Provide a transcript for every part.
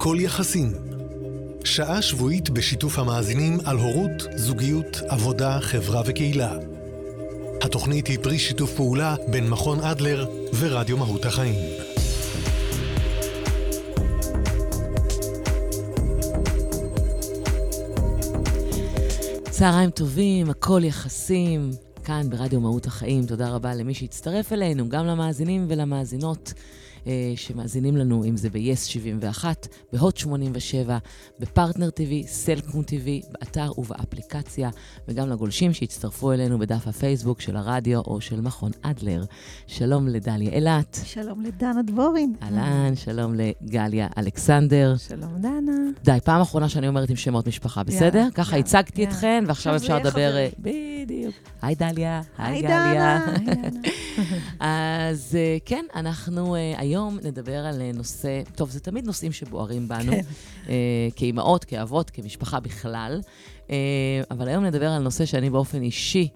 הכל יחסים. שעה שבועית בשיתוף המאזינים על הורות, זוגיות, עבודה, חברה וקהילה. התוכנית היא פרי שיתוף פעולה בין מכון אדלר ורדיו מהות החיים. צהריים טובים, הכל יחסים, כאן ברדיו מהות החיים. תודה רבה למי שהצטרף אלינו, גם למאזינים ולמאזינות. אה, שמאזינים לנו, אם זה ב-yes 71, בהוט 87, בפרטנר TV, סלקום TV, באתר ובאפליקציה, וגם לגולשים שהצטרפו אלינו בדף הפייסבוק של הרדיו או של מכון אדלר. שלום לדליה אילת. שלום לדנה דבורין. אהלן, שלום לגליה אלכסנדר. שלום דנה. די, פעם אחרונה שאני אומרת עם שמות משפחה, בסדר? Yeah, ככה yeah, הצגתי yeah. אתכן, ועכשיו אפשר לדבר... אה, בדיוק. היי דליה, היי גליה. אז אה, כן, אנחנו היום נדבר על אה, נושא, טוב, זה תמיד נושאים שבוערים בנו, כן. אה, כאימהות, כאבות, כמשפחה בכלל, אה, אבל היום נדבר על נושא שאני באופן אישי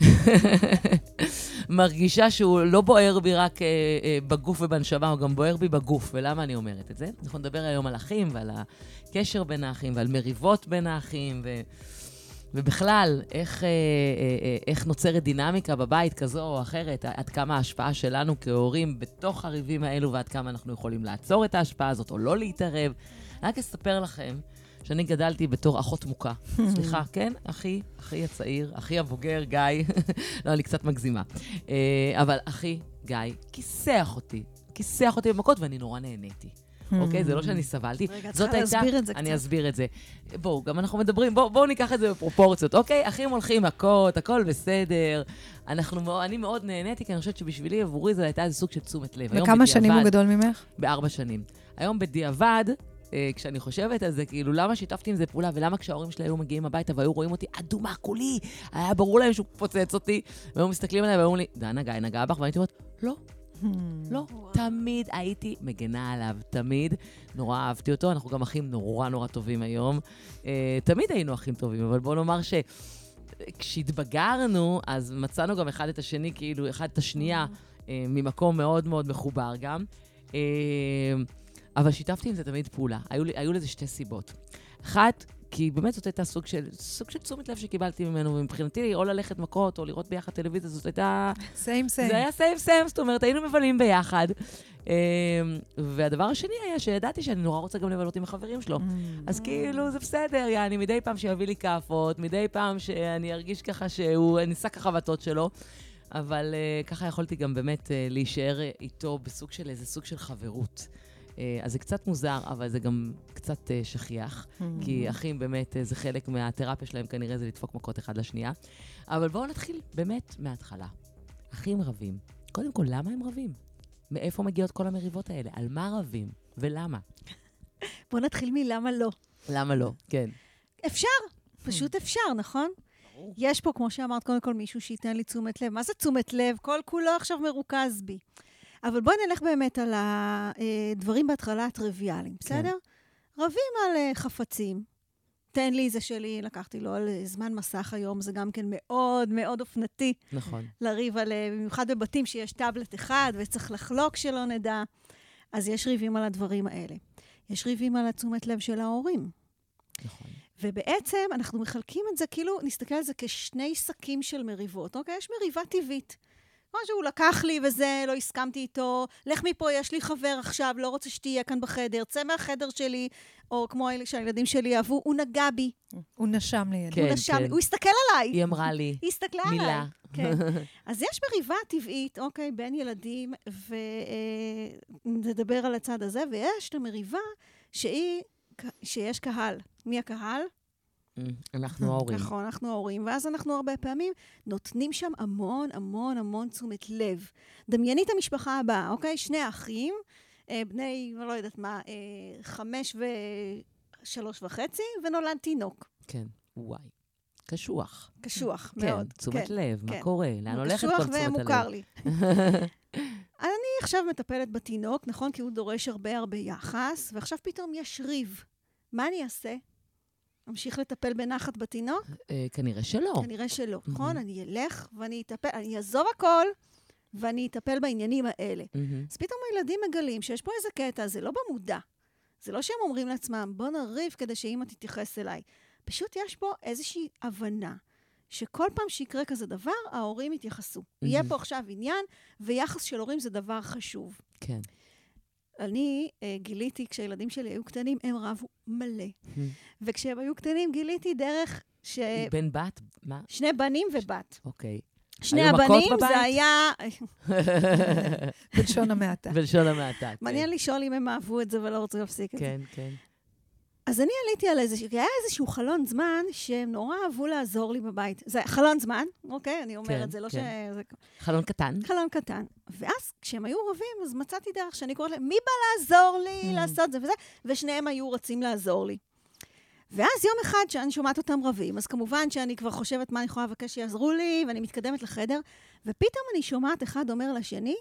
מרגישה שהוא לא בוער בי רק אה, אה, בגוף ובנשמה, הוא גם בוער בי בגוף. ולמה אני אומרת את זה? אנחנו נדבר היום על אחים ועל הקשר בין האחים ועל מריבות בין האחים. ו... ובכלל, איך, אה, אה, אה, איך נוצרת דינמיקה בבית כזו או אחרת, עד כמה ההשפעה שלנו כהורים בתוך הריבים האלו ועד כמה אנחנו יכולים לעצור את ההשפעה הזאת או לא להתערב. אני רק אספר לכם שאני גדלתי בתור אחות מוכה. סליחה, כן? אחי, אחי הצעיר, אחי הבוגר, גיא. לא, אני קצת מגזימה. אבל אחי, גיא, כיסח אותי, כיסח אותי במכות ואני נורא נהניתי. אוקיי? זה לא שאני סבלתי. רגע, צריכה להסביר את זה קצת. אני אסביר את זה. בואו, גם אנחנו מדברים, בואו בוא ניקח את זה בפרופורציות, אוקיי? אחים הולכים מכות, הכל בסדר. אנחנו, אני מאוד נהניתי, כי אני חושבת שבשבילי, עבורי, זה הייתה איזה סוג של תשומת לב. וכמה שנים הוא גדול ממך? בארבע שנים. היום בדיעבד, אה, כשאני חושבת על זה, כאילו, למה שיתפתי עם זה פעולה, ולמה כשההורים שלי היו מגיעים הביתה והיו רואים אותי אדומה, כולי, היה ברור להם שהוא פוצץ אותי, והיו מסתכלים עליי והיו לי, דנה גיא נגע בך, והייתי אומרת, לא, לא, תמיד הייתי מגנה עליו, תמיד. נורא אהבתי אותו, אנחנו גם אחים נורא נורא טובים היום. Uh, תמיד היינו אחים טובים, אבל בוא נאמר ש... כשהתבגרנו, אז מצאנו גם אחד את השני, כאילו, אחד את השנייה, uh, ממקום מאוד מאוד מחובר גם. Uh, אבל שיתפתי עם זה תמיד פעולה. היו, היו לזה שתי סיבות. אחת, כי באמת זאת הייתה סוג של, סוג של תשומת לב שקיבלתי ממנו, ומבחינתי, או ללכת מכות, או לראות ביחד טלוויזיה, זאת הייתה... סיים סיים. זה היה סיים סיים, זאת אומרת, היינו מבלים ביחד. אמ, והדבר השני היה שידעתי שאני נורא רוצה גם לבלות עם החברים שלו. Mm. אז כאילו, זה בסדר, יעני, מדי פעם שיביא לי כאפות, מדי פעם שאני ארגיש ככה שהוא, אני שק החבטות שלו. אבל uh, ככה יכולתי גם באמת uh, להישאר איתו בסוג של איזה סוג של חברות. אה, אז זה קצת מוזר, אבל זה גם קצת אה, שכיח, mm-hmm. כי אחים באמת, אה, זה חלק מהתרפיה שלהם כנראה זה לדפוק מכות אחד לשנייה. אבל בואו נתחיל באמת מההתחלה. אחים רבים. קודם כל, למה הם רבים? מאיפה מגיעות כל המריבות האלה? על מה רבים? ולמה? בואו נתחיל מלמה לא. למה לא? כן. אפשר, פשוט אפשר, נכון? יש פה, כמו שאמרת, קודם כל מישהו שייתן לי תשומת לב. מה זה תשומת לב? כל כולו עכשיו מרוכז בי. אבל בואי נלך באמת על הדברים בהתחלה הטריוויאליים, כן. בסדר? כן. רבים על אה, חפצים. תן לי זה שלי, לקחתי לו על אה, זמן מסך היום, זה גם כן מאוד מאוד אופנתי. נכון. לריב על, אה, במיוחד בבתים שיש טאבלט אחד וצריך לחלוק שלא נדע. אז יש ריבים על הדברים האלה. יש ריבים על התשומת לב של ההורים. נכון. ובעצם אנחנו מחלקים את זה, כאילו, נסתכל על זה כשני שקים של מריבות, אוקיי? יש מריבה טבעית. כמו שהוא לקח לי וזה, לא הסכמתי איתו, לך מפה, יש לי חבר עכשיו, לא רוצה שתהיה כאן בחדר, צא מהחדר שלי, או כמו אלה שהילדים שלי אהבו, הוא נגע בי. הוא נשם לידי. כן, הוא נשם, כן. הוא הסתכל עליי. היא אמרה לי. היא הסתכלה מילה. עליי. כן. אז יש מריבה טבעית, אוקיי, בין ילדים, ונדבר אה, על הצד הזה, ויש את המריבה שהיא, שיש קהל. מי הקהל? אנחנו ההורים. נכון, אנחנו ההורים, ואז אנחנו הרבה פעמים נותנים שם המון המון המון תשומת לב. דמייני את המשפחה הבאה, אוקיי? שני אחים, אה, בני, לא יודעת מה, אה, חמש ושלוש וחצי, ונולד תינוק. כן, וואי. קשוח. קשוח, כן, מאוד. כן, תשומת לב, מה קורה? לאן הולכת כל תשומת הלב? קשוח ומוכר לי. אני עכשיו מטפלת בתינוק, נכון? כי הוא דורש הרבה הרבה יחס, ועכשיו פתאום יש ריב. מה אני אעשה? אמשיך לטפל בנחת בתינוק? אה, כנראה שלא. כנראה שלא, נכון? אני אלך ואני אטפל, אני אעזוב הכל ואני אטפל בעניינים האלה. אז פתאום הילדים מגלים שיש פה איזה קטע, זה לא במודע. זה לא שהם אומרים לעצמם, בוא נריב כדי שאימא תתייחס אליי. פשוט יש פה איזושהי הבנה. שכל פעם שיקרה כזה דבר, ההורים יתייחסו. Mm-hmm. יהיה פה עכשיו עניין, ויחס של הורים זה דבר חשוב. כן. אני uh, גיליתי, כשהילדים שלי היו קטנים, הם רבו מלא. Mm-hmm. וכשהם היו קטנים, גיליתי דרך ש... בן בת? מה? שני בנים ובת. אוקיי. שני הבנים זה היה... בלשון המעטה. בלשון המעטה, כן. מעניין לשאול אם הם אהבו את זה ולא רוצים להפסיק את זה. כן, כן. אז אני עליתי על איזה, היה איזשהו חלון זמן שהם נורא אהבו לעזור לי בבית. זה חלון זמן, אוקיי? אני אומרת, כן, זה לא כן. ש... זה... חלון קטן. חלון קטן. ואז כשהם היו רבים, אז מצאתי דרך שאני קוראת להם, מי בא לעזור לי Mm. לעשות זה וזה? ושניהם היו רוצים לעזור לי. ואז יום אחד שאני שומעת אותם רבים, אז כמובן שאני כבר חושבת מה אני יכולה לבקש שיעזרו לי, ואני מתקדמת לחדר, ופתאום אני שומעת אחד אומר לשני,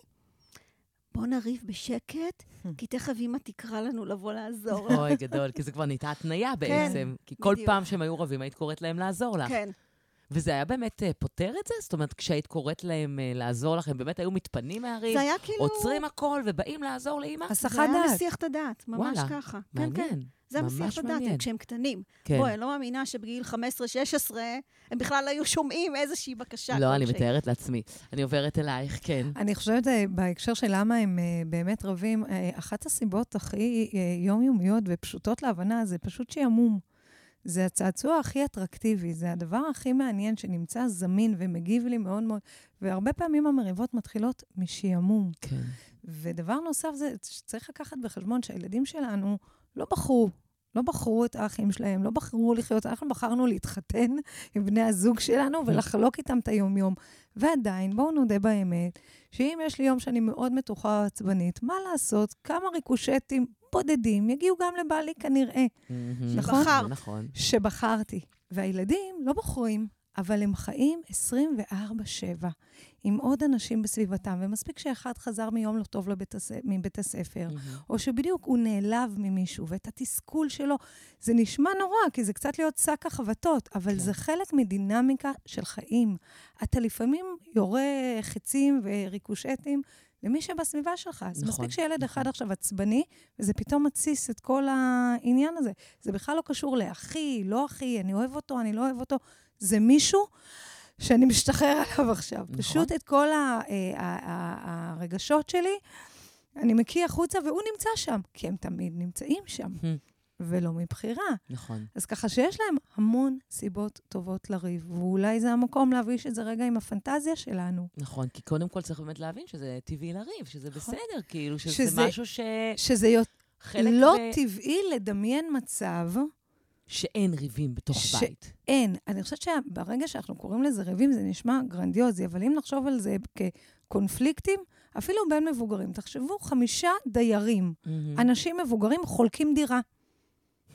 בוא נריב בשקט, כי תכף אמא תקרא לנו לבוא לעזור. לה." אוי, גדול, כי זה כבר נהייתה התניה בעצם. כי כל בדיוק. פעם שהם היו רבים, היית קוראת להם לעזור לך. כן. וזה היה באמת אה, פותר את זה? זאת אומרת, כשהיית קוראת להם אה, לעזור לך, הם באמת היו מתפנים מהריב, זה היה כאילו... עוצרים הכל ובאים לעזור לאימא? הסחת זה היה דעת. מסיח את הדעת, ממש וואלה, ככה. כן, כן. מעניין. זה מסיח את הדעת, מעניין. כשהם קטנים. כן. בואי, אני לא מאמינה שבגיל 15-16 הם בכלל היו שומעים איזושהי בקשה. לא, אני. מתארת לעצמי. אני עוברת אלייך, כן. אני חושבת, אה, בהקשר של למה הם באמת רבים, אחת הסיבות הכי יומיומיות ופשוטות להבנה זה פשוט שעמום. זה הצעצוע הכי אטרקטיבי, זה הדבר הכי מעניין שנמצא זמין ומגיב לי מאוד מאוד, והרבה פעמים המריבות מתחילות משעמום. כן. ודבר נוסף זה שצריך לקחת בחשבון שהילדים שלנו לא בחרו. לא בחרו את האחים שלהם, לא בחרו לחיות, אנחנו בחרנו להתחתן עם בני הזוג שלנו ולחלוק איתם את היומיום. ועדיין, בואו נודה באמת, שאם יש לי יום שאני מאוד מתוחה או עצבנית, מה לעשות? כמה ריקושטים בודדים יגיעו גם לבעלי כנראה, נכון? שבחר. נכון. שבחרתי. והילדים לא בוחרים, אבל הם חיים 24-7 עם עוד אנשים בסביבתם, ומספיק שאחד חזר מיום לא טוב לבית הס... מבית הספר, או שבדיוק הוא נעלב ממישהו, ואת התסכול שלו, זה נשמע נורא, כי זה קצת להיות שק החבטות, אבל כן. זה חלק מדינמיקה של חיים. אתה לפעמים יורה חצים וריקושטים למי שבסביבה שלך. אז נכון, מספיק שילד נכון. אחד עכשיו עצבני, וזה פתאום מתסיס את כל העניין הזה. זה בכלל לא קשור לאחי, לא אחי, אני אוהב אותו, אני לא אוהב אותו. זה מישהו שאני משתחרר עליו עכשיו. נכון. פשוט את כל ה- אה, ה- ה- הרגשות שלי, אני מקיא החוצה, והוא נמצא שם, כי הם תמיד נמצאים שם, ולא מבחירה. נכון. אז ככה שיש להם המון סיבות טובות לריב, ואולי זה המקום להביש את זה רגע עם הפנטזיה שלנו. נכון, כי קודם כל צריך באמת להבין שזה טבעי לריב, שזה נכון. בסדר, כאילו, שזה שזה- משהו שחלק שזה יות- לא ב- טבעי לדמיין מצב שאין ריבים בתוך ש- בית. אין. אני חושבת שברגע שאנחנו קוראים לזה ריבים, זה נשמע גרנדיוזי, אבל אם נחשוב על זה כקונפליקטים, אפילו בין מבוגרים, תחשבו, חמישה דיירים, מהמם. אנשים מבוגרים חולקים דירה.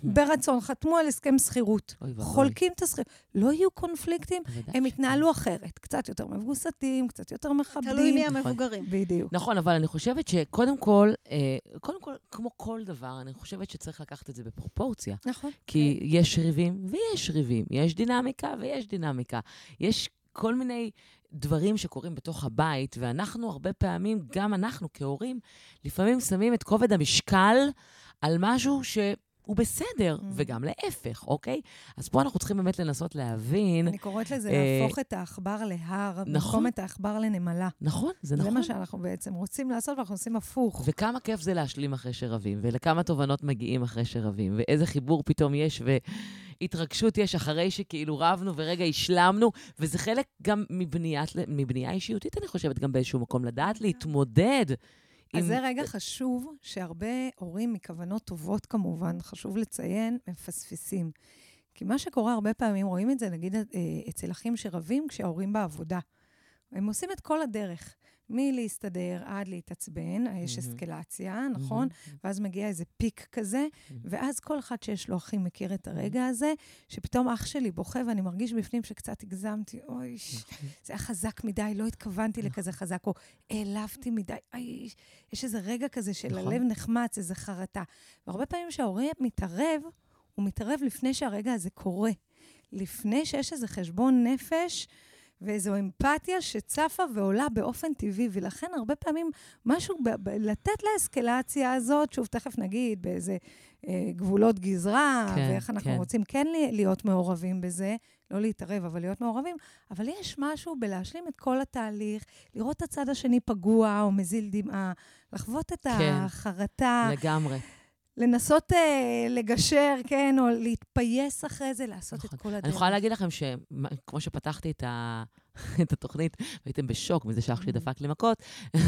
ברצון, חתמו על הסכם שכירות. חולקים את השכירות. לא יהיו קונפליקטים, הם. יתנהלו אחרת. קצת יותר מבוסתים, קצת יותר מכבדים. תלוי מי. המבוגרים. בדיוק. נכון, אבל אני חושבת שקודם כל, אה, קודם כל, כמו כל דבר, אני חושבת שצריך לקחת את זה בפרופורציה. נכון. כי יש ריבים ויש ריבים, יש דינמיקה ויש דינמיקה. יש כל מיני דברים שקורים בתוך הבית, ואנחנו הרבה פעמים, גם אנחנו כהורים, לפעמים שמים את כובד המשקל על משהו ש... הוא בסדר, Mm. וגם להפך, אוקיי? אז פה אנחנו צריכים באמת לנסות להבין. אני קוראת לזה אה, להפוך את העכבר להר, נכון. במקום את העכבר לנמלה. נכון, זה זה נכון. מה שאנחנו בעצם רוצים לעשות, ואנחנו עושים הפוך. וכמה כיף זה להשלים אחרי שרבים, ולכמה תובנות מגיעים אחרי שרבים, ואיזה חיבור פתאום יש, והתרגשות יש אחרי שכאילו רבנו ורגע השלמנו, וזה חלק גם מבניית, מבנייה אישיותית, אני חושבת, גם באיזשהו מקום, לדעת להתמודד. אז עם- זה רגע חשוב, שהרבה הורים מכוונות טובות כמובן, חשוב לציין, מפספסים. כי מה שקורה הרבה פעמים, רואים את זה נגיד אה, אצל אחים שרבים כשההורים בעבודה. הם עושים את כל הדרך, מלהסתדר עד להתעצבן, יש מהמם. אסקלציה, נכון? ואז מגיע איזה פיק כזה, מהמם. ואז כל אחד שיש לו אחים מכיר את הרגע הזה, שפתאום אח שלי בוכה ואני מרגיש בפנים שקצת הגזמתי, אוי, זה היה חזק מדי, לא התכוונתי לכזה חזק, או העלבתי מדי, אוי, יש איזה רגע כזה של נכון. הלב נחמץ, איזה חרטה. והרבה פעמים כשההורה מתערב, הוא מתערב לפני שהרגע הזה קורה. לפני שיש איזה חשבון נפש, ואיזו אמפתיה שצפה ועולה באופן טבעי, ולכן הרבה פעמים משהו, ב- ב- לתת לאסקלציה הזאת, שוב, תכף נגיד, באיזה אה, גבולות גזרה, כן, ואיך אנחנו כן. רוצים כן להיות מעורבים בזה, לא להתערב, אבל להיות מעורבים, אבל יש משהו בלהשלים את כל התהליך, לראות את הצד השני פגוע או מזיל דמעה, לחוות את כן. החרטה, לגמרי. לנסות אה, לגשר, כן, או להתפייס אחרי זה, לעשות נכון. את כל הדרך. אני יכולה להגיד לכם שכמו שפתחתי את, ה... את התוכנית, והייתם בשוק מזה שאח שלי דפק לי מכות,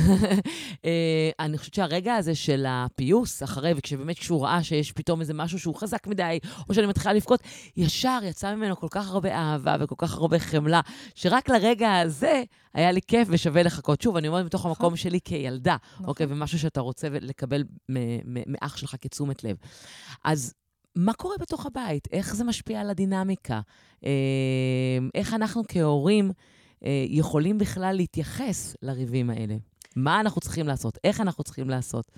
אה, אני חושבת שהרגע הזה של הפיוס אחרי, וכשבאמת כשהוא ראה שיש פתאום איזה משהו שהוא חזק מדי, או שאני מתחילה לבכות, ישר יצא ממנו כל כך הרבה אהבה וכל כך הרבה חמלה, שרק לרגע הזה היה לי כיף ושווה לחכות. שוב, אני אומרת מתוך המקום שלי כילדה, נכון. אוקיי? ומשהו שאתה רוצה לקבל מאח שלך כתשומת לב. אז מה קורה בתוך הבית? איך זה משפיע על הדינמיקה? אה, איך אנחנו כהורים יכולים בכלל להתייחס לריבים האלה? מה אנחנו צריכים לעשות? איך אנחנו צריכים לעשות?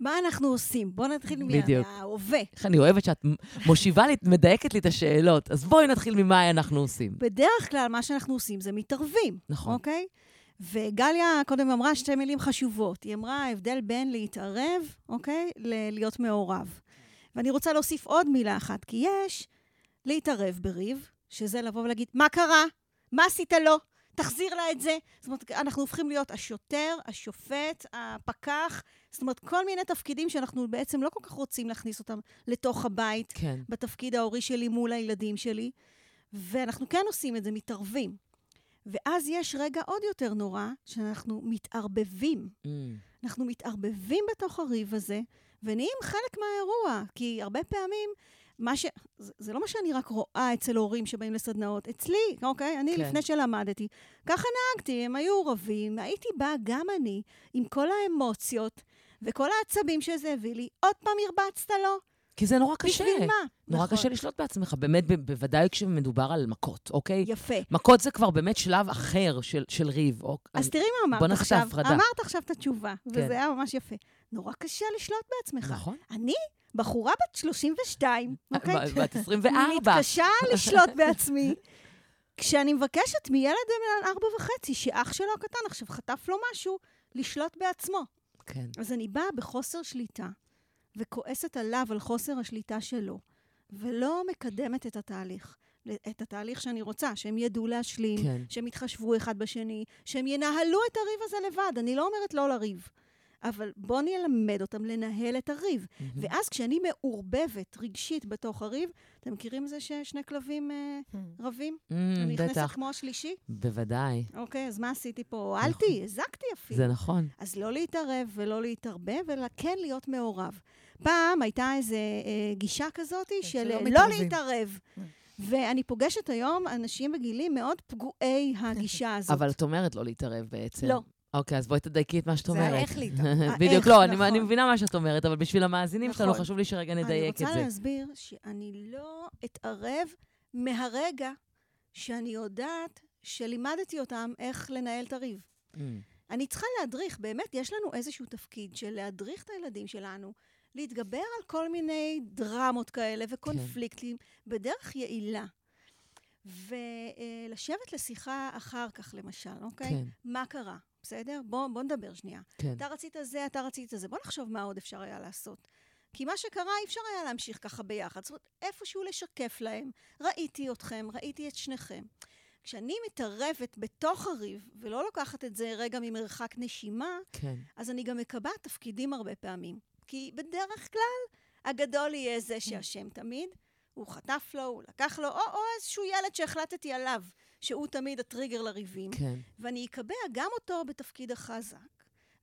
מה אנחנו עושים? בואו נתחיל מההווה. איך אני אוהבת שאת מושיבה לי, מדייקת לי את השאלות. אז בואי נתחיל ממה אנחנו עושים. בדרך כלל מה שאנחנו עושים זה מתערבים, נכון. אוקיי? וגליה קודם אמרה שתי מילים חשובות. היא אמרה, ההבדל בין להתערב, אוקיי, ללהיות מעורב. ואני רוצה להוסיף עוד מילה אחת, כי יש להתערב בריב, שזה לבוא ולהגיד, מה קרה? מה עשית לו? תחזיר לה את זה. זאת אומרת, אנחנו הופכים להיות השוטר, השופט, הפקח, זאת אומרת, כל מיני תפקידים שאנחנו בעצם לא כל כך רוצים להכניס אותם לתוך הבית, כן. בתפקיד ההורי שלי מול הילדים שלי, ואנחנו כן עושים את זה, מתערבים. ואז יש רגע עוד יותר נורא, שאנחנו מתערבבים. Mm, אנחנו מתערבבים בתוך הריב הזה, ונהיים חלק מהאירוע. כי הרבה פעמים, מה ש... זה, זה לא מה שאני רק רואה אצל הורים שבאים לסדנאות. אצלי, אוקיי? אני, כן. לפני שלמדתי, ככה נהגתי, הם היו רבים, הייתי באה גם אני, עם כל האמוציות וכל העצבים שזה הביא לי, עוד פעם הרבצת לו? כי זה נורא קשה. בשביל מה? נורא נכון. קשה לשלוט בעצמך, באמת, ב- בוודאי כשמדובר על מכות, אוקיי? יפה. מכות זה כבר באמת שלב אחר של, של ריב. או, אז תראי מה בוא אמרת נעשה את עכשיו. ההפרדה. אמרת עכשיו את התשובה, כן. וזה היה ממש יפה. נורא קשה לשלוט בעצמך. נכון. אני, בחורה בת 32, אוקיי? ב- בת 24. מתקשה לשלוט בעצמי. כשאני מבקשת מילד בן ארבע וחצי, שאח שלו הקטן עכשיו חטף לו משהו, לשלוט בעצמו. כן. אז אני באה בחוסר שליטה, וכועסת עליו על חוסר השליטה שלו, ולא מקדמת את התהליך. את התהליך שאני רוצה, שהם ידעו להשלים, כן. שהם יתחשבו אחד בשני, שהם ינהלו את הריב הזה לבד. אני לא אומרת לא לריב, אבל בואו נלמד אותם לנהל את הריב. מהמם. ואז כשאני מעורבבת רגשית בתוך הריב, אתם מכירים את זה ששני כלבים אה, רבים? Mm, אני נכנסת בטח, כמו השלישי? בוודאי. אוקיי, אז מה עשיתי פה? הועלתי, הזקתי אפילו. זה נכון. אז לא להתערב ולא להתערבב, אלא כן להיות מעורב. פעם הייתה איזו אה, גישה כזאת של שלא אה, לא מתערבים. להתערב. Mm. ואני פוגשת היום אנשים בגילים מאוד פגועי הגישה הזאת. אבל את אומרת לא להתערב בעצם. לא. אוקיי, אז בואי תדייקי את מה שאת זה אומרת. האיך להתערב. בדיוק, האיך, לא, אני- נכון. אני מבינה מה שאת אומרת, אבל בשביל המאזינים שלנו נכון. חשוב לי שרגע אני נדייק את רוצה זה. להסביר שאני לא אתערב מהרגע שאני יודעת שלימדתי אותם איך לנהל את הריב. Mm, אני צריכה להדריך, באמת, יש לנו איזשהו תפקיד של להדריך את הילדים שלנו, להתגבר על כל מיני דרמות כאלה וקונפליקטים בדרך יעילה. ולשבת לשיחה אחר כך, למשל, אוקיי? כן, מה קרה? בסדר? בוא, בוא נדבר שנייה. כן. אתה רצית זה, אתה רצית זה. בוא נחשוב מה עוד אפשר היה לעשות. כי מה שקרה, אי אפשר היה להמשיך ככה ביחד. זאת אומרת, איפשהו לשקף להם. ראיתי אתכם, ראיתי את שניכם. כשאני מתערבת בתוך הריב, ולא לוקחת את זה רגע ממרחק נשימה, כן. אז אני גם מקבעת תפקידים הרבה פעמים. כי בדרך כלל, הגדול יהיה זה שאשם תמיד. הוא חטף לו, הוא לקח לו, או, או איזשהו ילד שהחלטתי עליו, שהוא תמיד הטריגר לריבים. כן. ואני אקבע גם אותו בתפקיד החזק,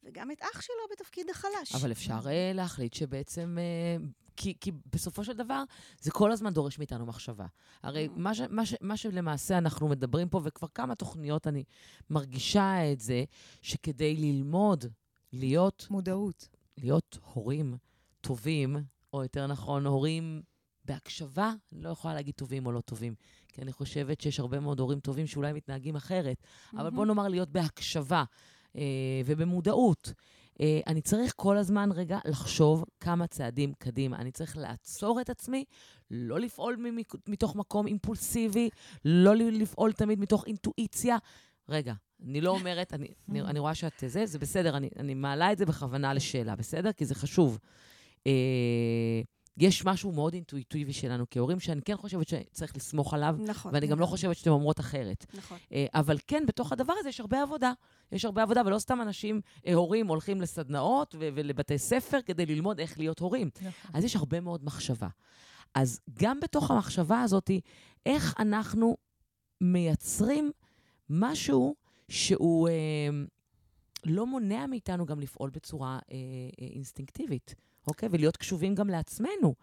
וגם את אח שלו בתפקיד החלש. אבל אפשר אה, להחליט שבעצם... אה, כי, כי בסופו של דבר, זה כל הזמן דורש מאיתנו מחשבה. הרי מה, ש, מה, ש, מה שלמעשה אנחנו מדברים פה, וכבר כמה תוכניות אני מרגישה את זה, שכדי ללמוד להיות, מודעות. להיות הורים טובים, או יותר נכון, הורים בהקשבה, אני לא יכולה להגיד טובים או לא טובים, כי אני חושבת שיש הרבה מאוד הורים טובים שאולי מתנהגים אחרת, אבל בוא נאמר להיות בהקשבה אה, ובמודעות. אה, אני צריך כל הזמן רגע לחשוב כמה צעדים קדימה. אני צריך לעצור את עצמי, לא לפעול מתוך מקום אימפולסיבי, לא לפעול תמיד מתוך אינטואיציה. רגע, אני לא אומרת, אני, אני, אני רואה שאת זה, זה בסדר, אני, אני מעלה את זה בכוונה לשאלה, בסדר? כי זה חשוב. אה, יש משהו מאוד אינטואיטיבי שלנו כהורים, שאני כן חושבת שצריך לסמוך עליו, נכון. ואני גם לא חושבת שאתן אומרות אחרת. נכון. אה, אבל כן, בתוך הדבר הזה יש הרבה עבודה. יש הרבה עבודה, ולא סתם אנשים, אה, הורים, הולכים לסדנאות ו- ולבתי ספר כדי ללמוד איך להיות הורים. נכון. אז יש הרבה מאוד מחשבה. אז גם בתוך המחשבה הזאת, איך אנחנו מייצרים משהו שהוא אה, לא מונע מאיתנו גם לפעול בצורה אה, אה, אינסטינקטיבית, אוקיי? ולהיות קשובים גם לעצמנו.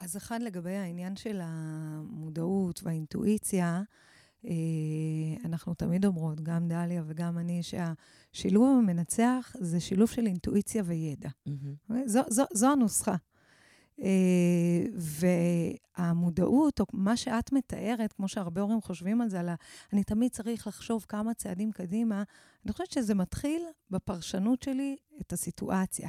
אז אחד, לגבי העניין של המודעות והאינטואיציה, אה, אנחנו תמיד אומרות, גם דליה וגם אני, שהשילוב המנצח זה שילוב של אינטואיציה וידע. Mm-hmm. זו, זו, זו הנוסחה. Uh, והמודעות, או מה שאת מתארת, כמו שהרבה הורים חושבים על זה, על ה... אני תמיד צריך לחשוב כמה צעדים קדימה, אני חושבת שזה מתחיל בפרשנות שלי את הסיטואציה.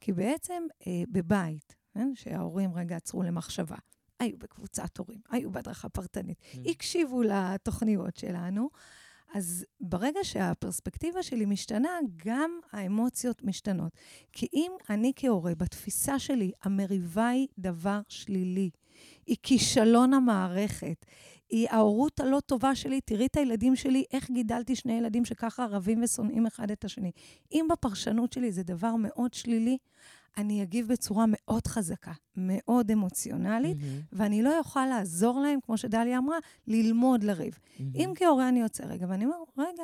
כי בעצם uh, בבית, כן, שההורים רגע עצרו למחשבה, היו בקבוצת הורים, היו בהדרכה פרטנית, mm. הקשיבו לתוכניות שלנו, אז ברגע שהפרספקטיבה שלי משתנה, גם האמוציות משתנות. כי אם אני כהורה, בתפיסה שלי, המריבה היא דבר שלילי, היא כישלון המערכת, היא ההורות הלא טובה שלי, תראי את הילדים שלי, איך גידלתי שני ילדים שככה רבים ושונאים אחד את השני. אם בפרשנות שלי זה דבר מאוד שלילי, אני אגיב בצורה מאוד חזקה, מאוד אמוציונלית, mm-hmm. ואני לא אוכל לעזור להם, כמו שדליה אמרה, ללמוד לריב. Mm-hmm. אם כהורה אני יוצא רגע, ואני אומר, רגע,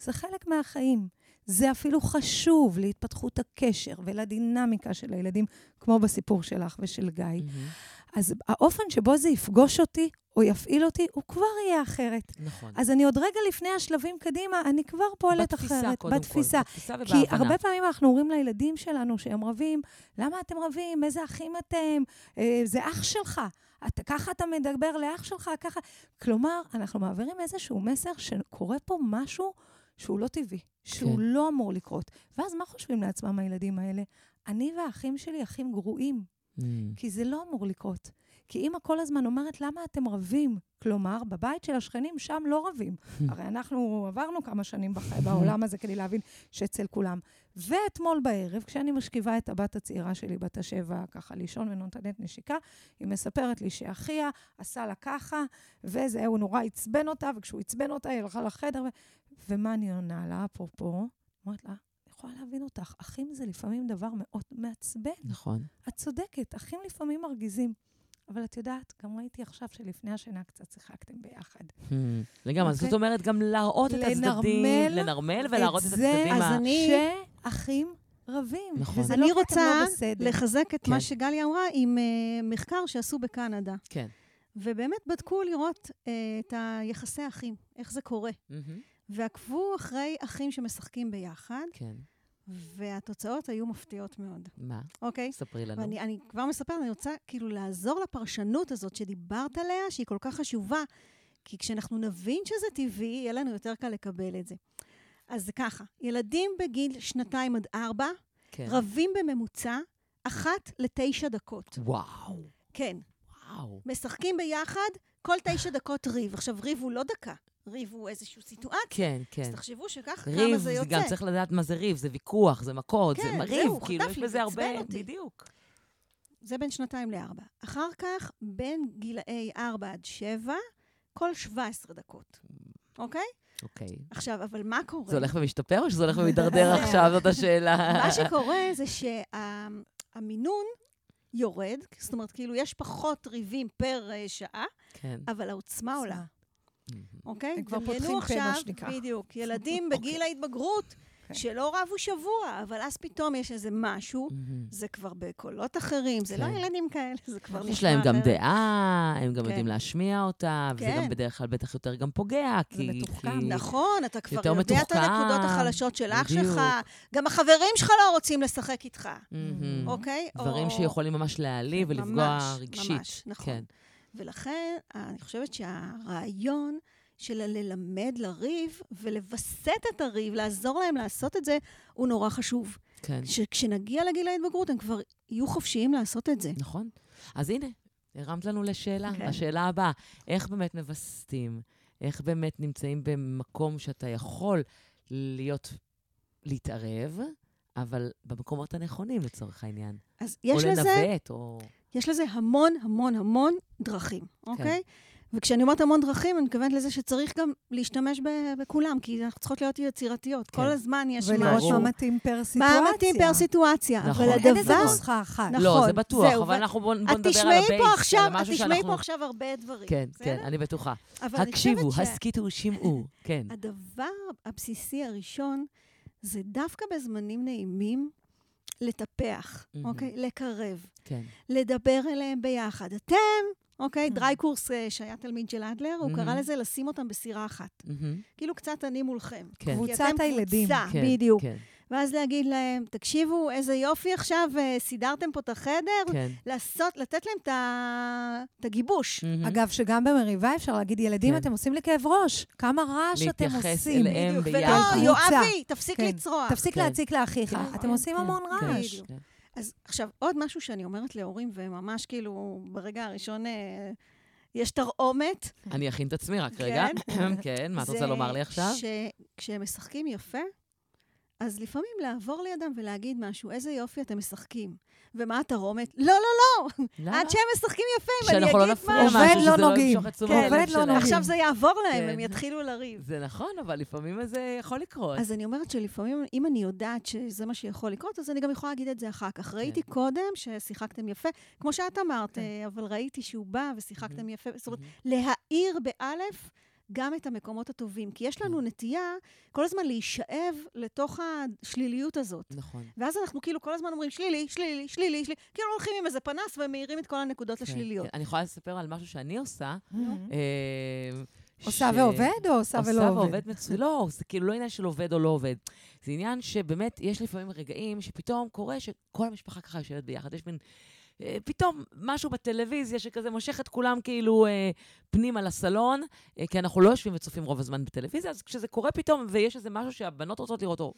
זה חלק מהחיים. זה אפילו חשוב להתפתחות הקשר ולדינמיקה של הילדים, כמו בסיפור שלך ושל גיא. Mm-hmm. אז האופן שבו זה יפגוש אותי או יפעיל אותי, הוא כבר יהיה אחרת. נכון. אז אני עוד רגע לפני השלבים קדימה, אני כבר פועלת בתפיסה, אחרת. קודם בתפיסה, קודם כל. בתפיסה ובהבנה. כי הרבה פעמים אנחנו אומרים לילדים שלנו שהם רבים, למה אתם רבים? איזה אחים אתם? אה, זה אח שלך. אתה, ככה אתה מדבר לאח שלך, ככה... כלומר, אנחנו מעבירים איזשהו מסר שקורה פה משהו שהוא לא טבעי, שהוא כן. לא אמור לקרות. ואז מה חושבים לעצמם הילדים האלה? אני והאחים שלי אחים גרועים, mm. כי זה לא אמור לקרות. כי אימא כל הזמן אומרת, למה אתם רבים? כלומר, בבית של השכנים, שם לא רבים. הרי אנחנו עברנו כמה שנים בח... בעולם הזה כדי להבין שאצל כולם. ואתמול בערב, כשאני משכיבה את הבת הצעירה שלי, בת השבע, ככה לישון ונותנת נשיקה, היא מספרת לי שאחיה עשה לה ככה, וזה, הוא נורא עצבן אותה, וכשהוא עצבן אותה, היא הלכה לחדר, ו... ומה אני עונה לה, אפרופו? אומרת לה, יכולה להבין אותך, אחים זה לפעמים דבר מאוד מעצבן. נכון. את צודקת, אחים לפעמים מרגיזים. אבל את יודעת, גם ראיתי עכשיו שלפני השינה קצת שיחקתם ביחד. Hmm, לגמרי, אז זאת אומרת גם להראות את הצדדים, לנרמל ולהראות את הצדדים. אז אני... שאחים רבים. נכון. וזה אני לא רוצה לא. לחזק את כן. מה שגליה אמרה עם uh, מחקר שעשו בקנדה. כן. ובאמת בדקו לראות uh, את היחסי האחים, איך זה קורה. ועקבו אחרי אחים שמשחקים ביחד. כן. והתוצאות היו מפתיעות מאוד. מה? אוקיי? ספרי לנו. ואני אני כבר מספרת, אני רוצה כאילו לעזור לפרשנות הזאת שדיברת עליה, שהיא כל כך חשובה, כי כשאנחנו נבין שזה טבעי, יהיה לנו יותר קל לקבל את זה. אז זה ככה, ילדים בגיל שנתיים עד ארבע, כן. רבים בממוצע אחת לתשע דקות. וואו. כן. וואו. משחקים ביחד, כל תשע דקות ריב. עכשיו, ריב הוא לא דקה, ריב הוא איזושהי סיטואציה. כן, כן. אז תחשבו שכך ריב, כמה זה יוצא. גם צריך לדעת מה זה ריב, זה ויכוח, זה מכות, כן, זה זהו, ריב, כאילו, חטף יש בזה זה הרבה... אותי. בדיוק. זה בין שנתיים לארבע. אחר כך, בין גילאי ארבע עד שבע, כל 17 דקות. אוקיי? אוקיי. עכשיו, אבל מה קורה? זה הולך ומשתפר או שזה הולך ומידרדר עכשיו? זאת השאלה. מה שקורה זה שהמינון יורד, זאת אומרת, כאילו, יש פחות ריבים פר אה, שעה, כן. אבל העוצמה עולה, אוקיי? הם כבר פותחים פה, מה עכשיו, שנקרא. בדיוק, ילדים אוקיי. בגיל ההתבגרות, כן. שלא רבו שבוע, אבל אז פתאום יש איזה משהו, זה כבר בקולות אחרים, זה לא כן. ילדים כאלה, זה כבר נשמע יש להם גם אחרת. דעה, הם גם כן. יודעים להשמיע אותה, וזה כן. גם בדרך כלל בטח יותר גם פוגע, כי... מתוחכם. כי- נכון, אתה כבר יודע את מתוחכם, הנקודות החלשות של אח. שלך, גם החברים שלך לא רוצים לשחק איתך, מהמם. אוקיי? דברים או- שיכולים ממש להעליב כן, ולפגוע ממש, רגשית. ממש, נכון. כן. ולכן, אני חושבת שהרעיון של ללמד לריב ולווסת את הריב, לעזור להם לעשות את זה, הוא נורא חשוב. כן. שכשנגיע לגיל ההתבגרות, הם כבר יהיו חופשיים לעשות את זה. נכון. אז הנה, הרמת לנו לשאלה. כן. השאלה הבאה, איך באמת מווסתים? איך באמת נמצאים במקום שאתה יכול להיות, להתערב, אבל במקומות הנכונים לצורך העניין? אז יש או לזה, לנווט, או... יש לזה המון המון המון דרכים, אוקיי? וכשאני אומרת המון דרכים, אני מתכוונת לזה שצריך גם להשתמש ב- בכולם, כי אנחנו צריכות להיות יצירתיות. כן. כל הזמן יש ולראות משהו. מה מתאים per סיטואציה. מה מתאים per סיטואציה. נכון. אבל אין איזה הדבר... נוסחה אחת. נכון, לא, זה בטוח, זהו, אבל ו- אנחנו בואו בוא את נדבר על תשמעי ה base, פה עכשיו, על את משהו תשמעי שאנחנו... פה עכשיו הרבה דברים. כן, בסדר? כן, אני בטוחה. הקשיבו, ש- הסכיתו, שמעו. כן. הדבר הבסיסי הראשון זה דווקא בזמנים נעימים לטפח, מהמם. אוקיי? לקרב, כן. לדבר אליהם ביחד. אתם, אוקיי? Mhm. דרייקורס, אה, שהיה תלמיד של אדלר, הוא קרא. לזה לשים אותם בסירה אחת. מהמם. כאילו קצת אני מולכם. כן. כי קבוצת אתם הילדים. קבוצה, כן, בדיוק. כן, ואז להגיד להם, תקשיבו, איזה יופי עכשיו, אה, סידרתם פה את החדר, כן. לעשות, לתת להם את ה- הגיבוש. מהמם. אגב, שגם במריבה אפשר להגיד, ילדים, כן. אתם עושים לי כאב ראש. כמה רעש אתם להתייחס עושים. אליהם בדיוק, ביחד. ולא, קבוצה. יואבי, תפסיק כן. לצרוח. תפסיק כן. להציק לאחיך. כן, אתם כן, עושים כן, המון כן, רעש. כן. אז עכשיו, עוד משהו שאני אומרת להורים, וממש כאילו, ברגע הראשון אה, יש תרעומת. אני אכין את עצמי רק רגע. כן. כן, מה את רוצה לומר לי עכשיו? שכשהם משחקים יפה, אז לפעמים לעבור לידם ולהגיד משהו, איזה יופי אתם משחקים. ומה התרעומת? לא, לא, לא? עד שהם משחקים יפה, אם אני לא אגיד משהו. עובד לא שזה לא נוגעים. כן, עובד לא. נוגעים. עכשיו זה יעבור להם, כן. הם יתחילו לריב. זה נכון, אבל לפעמים זה יכול לקרות. אז אני אומרת שלפעמים, אם אני יודעת שזה מה שיכול לקרות, אז אני גם יכולה להגיד את זה אחר כך. ראיתי כן. קודם ששיחקתם יפה, כמו שאת אמרת. אה, אבל ראיתי שהוא בא ושיחקתם. יפה. זאת אומרת. להאיר באלף גם את המקומות הטובים. כי יש לנו כן. נטייה כל הזמן להישאב לתוך השליליות הזאת. נכון. ואז אנחנו כאילו כל הזמן אומרים, שלילי, שלילי, שלילי, שלילי. כאילו הולכים עם איזה פנס ומאירים את כל הנקודות כן, השליליות. כן. אני יכולה לספר על משהו שאני עושה. אה, עושה ש- ועובד או עושה ולא עושה עובד? ועובד מצוין. לא, זה כאילו לא עניין של עובד או לא עובד. זה עניין שבאמת, יש לפעמים רגעים שפתאום קורה שכל המשפחה ככה יושבת ביחד. יש מין... אה, פתאום משהו בטלוויזיה שכזה מושך את כולם כאילו אה, פנימה לסלון, אה, כי אנחנו לא יושבים וצופים רוב הזמן בטלוויזיה, אז כשזה קורה פתאום ויש איזה משהו שהבנות רוצות לראות, או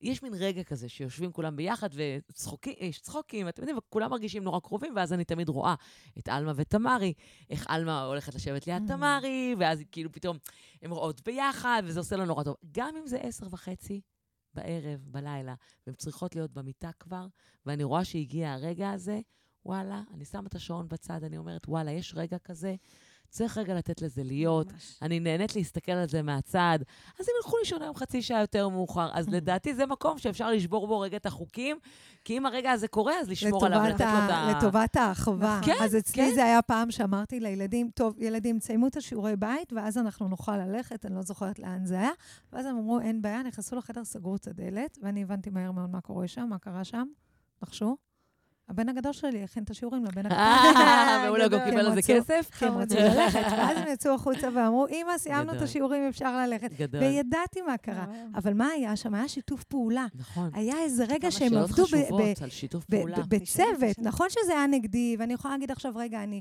יש מין רגע כזה שיושבים כולם ביחד ויש צחוקים, אתם יודעים, וכולם מרגישים נורא קרובים, ואז אני תמיד רואה את עלמה ותמרי, איך עלמה הולכת לשבת ליד Mm. תמרי, ואז כאילו פתאום הן רואות ביחד, וזה עושה לנו נורא טוב. גם אם זה עשר וחצי בערב, בלילה, והן צריכות להיות במיטה כבר, ואני רואה שהגיע הרגע הזה, וואלה, אני שמה את השעון בצד, אני אומרת, וואלה, יש רגע כזה, צריך רגע לתת לזה להיות. ממש. אני נהנית להסתכל על זה מהצד. אז הם ילכו לישון היום חצי שעה יותר מאוחר. אז לדעתי זה מקום שאפשר לשבור בו רגע את החוקים, כי אם הרגע הזה קורה, אז לשמור עליו ולתת לו את ה- ה... לטובת האחווה. כן, אז אצלי כן. זה היה פעם שאמרתי לילדים, טוב, ילדים, תסיימו את השיעורי בית, ואז אנחנו נוכל ללכת, אני לא זוכרת לאן זה היה. ואז הם אמרו, אין בעיה, נכנסו לחדר, סגרו את הדלת, ואני הבנתי מהר מאוד מה קורה שם, מה קרה שם. נחשו? הבן הגדול שלי הכין את השיעורים לבן הקטן. אה, והוא לא גם. קיבל על זה כסף? כי הם רצו ללכת, ואז הם יצאו החוצה ואמרו, אמא, סיימנו את. השיעורים, אפשר ללכת. גדול. וידעתי מה קרה. וואו. אבל מה היה שם? היה שיתוף פעולה. נכון. היה איזה רגע שהם עבדו בצוות. נכון שזה היה נגדי, ואני יכולה להגיד עכשיו, רגע, אני,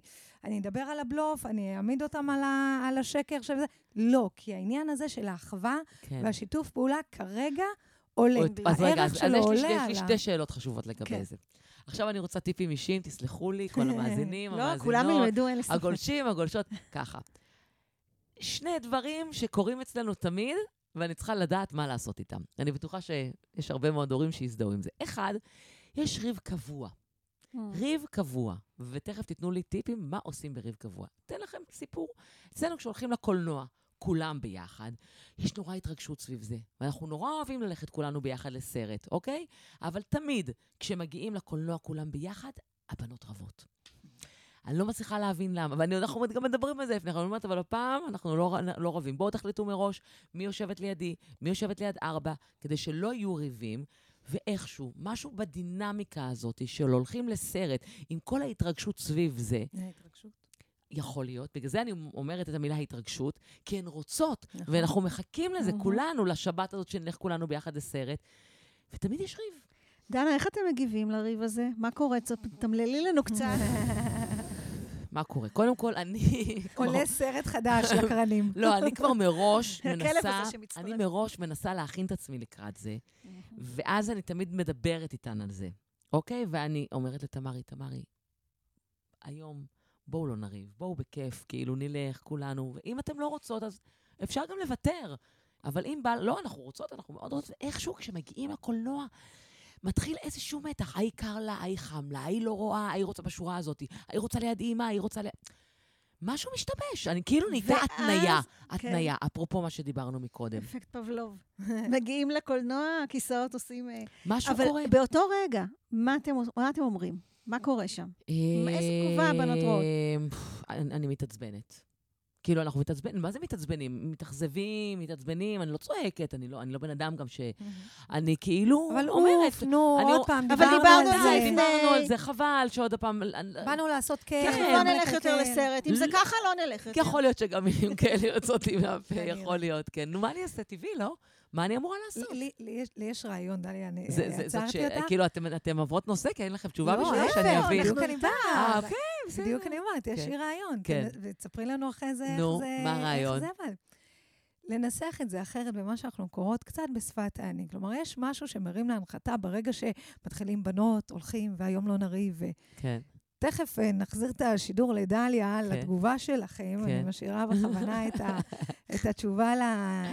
אדבר על הבלוף, אני אעמיד אותם על, השקר של זה. לא, כי העניין הזה של האחווה כן. והשיתוף פעולה כרגע עולה. עוד- אז רגע, הערך אז אז שלו יש לי- עולה. שתי שאלות חשובות לגבי כן. זה. עכשיו אני רוצה טיפים אישיים, תסלחו לי, כל המאזינים, לא, המאזינות. כולם ילמדו, אין לי ספק. הגולשים, הגולשות, ככה. שני דברים שקורים אצלנו תמיד, ואני צריכה לדעת מה לעשות איתם. אני בטוחה שיש הרבה מאוד הורים שיזדהו עם זה. אחד, יש ריב קבוע. ריב קבוע, ותכף תיתנו לי טיפים מה עושים בריב קבוע. אתן לכם סיפור. אצלנו כשהולכים לקולנוע, כולם ביחד, יש נורא התרגשות סביב זה. ואנחנו נורא אוהבים ללכת כולנו ביחד לסרט, אוקיי? אבל תמיד, כשמגיעים לקולנוע כולם ביחד, הבנות רבות. אני לא מצליחה להבין למה, ואנחנו גם מדברים על זה לפני כן, אני אומרת, אבל הפעם אנחנו לא, לא רבים. בואו תחליטו מראש מי יושבת לידי, מי יושבת ליד ארבע, כדי שלא יהיו ריבים, ואיכשהו, משהו בדינמיקה הזאת של הולכים לסרט, עם כל ההתרגשות סביב זה. יכול להיות, בגלל זה אני אומרת את המילה התרגשות, כי הן רוצות, נכון. ואנחנו מחכים לזה מהמם. כולנו, לשבת הזאת שנלך כולנו ביחד לסרט, ותמיד יש ריב. דנה, איך אתם מגיבים לריב הזה? מה קורה? תמללי לנו קצת. מה קורה? קודם כל, אני... עולה סרט חדש לקרנים. לא, אני כבר מראש הכלב מנסה, הזה שמצטרף. אני מראש מנסה להכין את עצמי לקראת זה, ואז אני תמיד מדברת איתן על זה, אוקיי? ואני אומרת לתמרי, תמרי, היום בואו לא נריב, בואו בכיף, כאילו נלך כולנו, ואם אתן לא רוצות, אז אפשר גם לוותר. אבל אם בא, לא, אנחנו רוצות, אנחנו מאוד רוצות, איכשהו כשמגיעים לקולנוע, מתחיל איזשהו מתח, ההיא קר לה, ההיא חם לה, ההיא לא רואה, ההיא רוצה בשורה הזאת, ההיא רוצה ליד אימא, ההיא רוצה ליד... משהו משתבש, אני כאילו נהייתה ואז- התניה, כן. התניה, אפרופו מה שדיברנו מקודם. אפקט פבלוב. מגיעים לקולנוע, הכיסאות עושים... אה, משהו אבל קורה. באותו רגע, מה אתם, מה אתם אומרים? מה קורה שם? איזה תגובה הבנות רואות? אה, אני מתעצבנת. כאילו, אנחנו מתעצבנים, מה זה מתעצבנים? מתאכזבים, מתעצבנים, אני לא צועקת, אני לא, אני לא בן אדם גם ש... אני כאילו אבל אומרת... אוף, נו, אני- עוד פעם, אבל דיברנו דיברנו על זה. זה. דיברנו על זה, חבל שעוד פעם... באנו לעשות כיף. אנחנו כן, לא כן, נלך יותר כן. לסרט. אם זה לא. ככה, לא נלך יותר. יכול להיות שגם מילים כאלה יוצאות לי מהפה. יכול להיות, כן. נו, מה אני אעשה? טבעי, לא? מה אני אמורה לעשות? לי- לי יש- לי יש רעיון, דליה, אני זה- זה- זאת ש... עצרתי אותך. כאילו, אתם- אתם עוברות נושא, כי אין לכם תשובה לא, בשבילה שאני אבין. בדיוק אנחנו אני איתך. אה. אוקיי, בסדר. בדיוק אני אומרת, יש כן. לי רעיון. כן. ותספרי לנו אחרי זה נו, איך זה... מה הרעיון? זה. לנסח את זה אחרת במה שאנחנו קוראות קצת בשפת העני. כלומר, יש משהו שמרים להנחתה ברגע שמתחילים בנות, הולכים, והיום לא נריב. כן. ותכף אה, נחזיר את השידור לדליה, כן. לתגובה שלכם. אני כן. משאירה בכוונה את, ה, את התשובה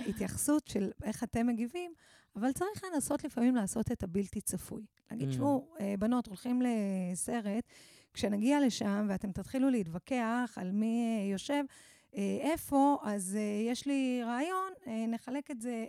להתייחסות של איך אתם מגיבים, אבל צריך לנסות לפעמים לעשות את הבלתי צפוי. להגיד, Mm. תשמעו, אה, בנות, הולכים לסרט, כשנגיע לשם ואתם תתחילו להתווכח על מי אה, יושב איפה, אז יש לי רעיון, נחלק את זה.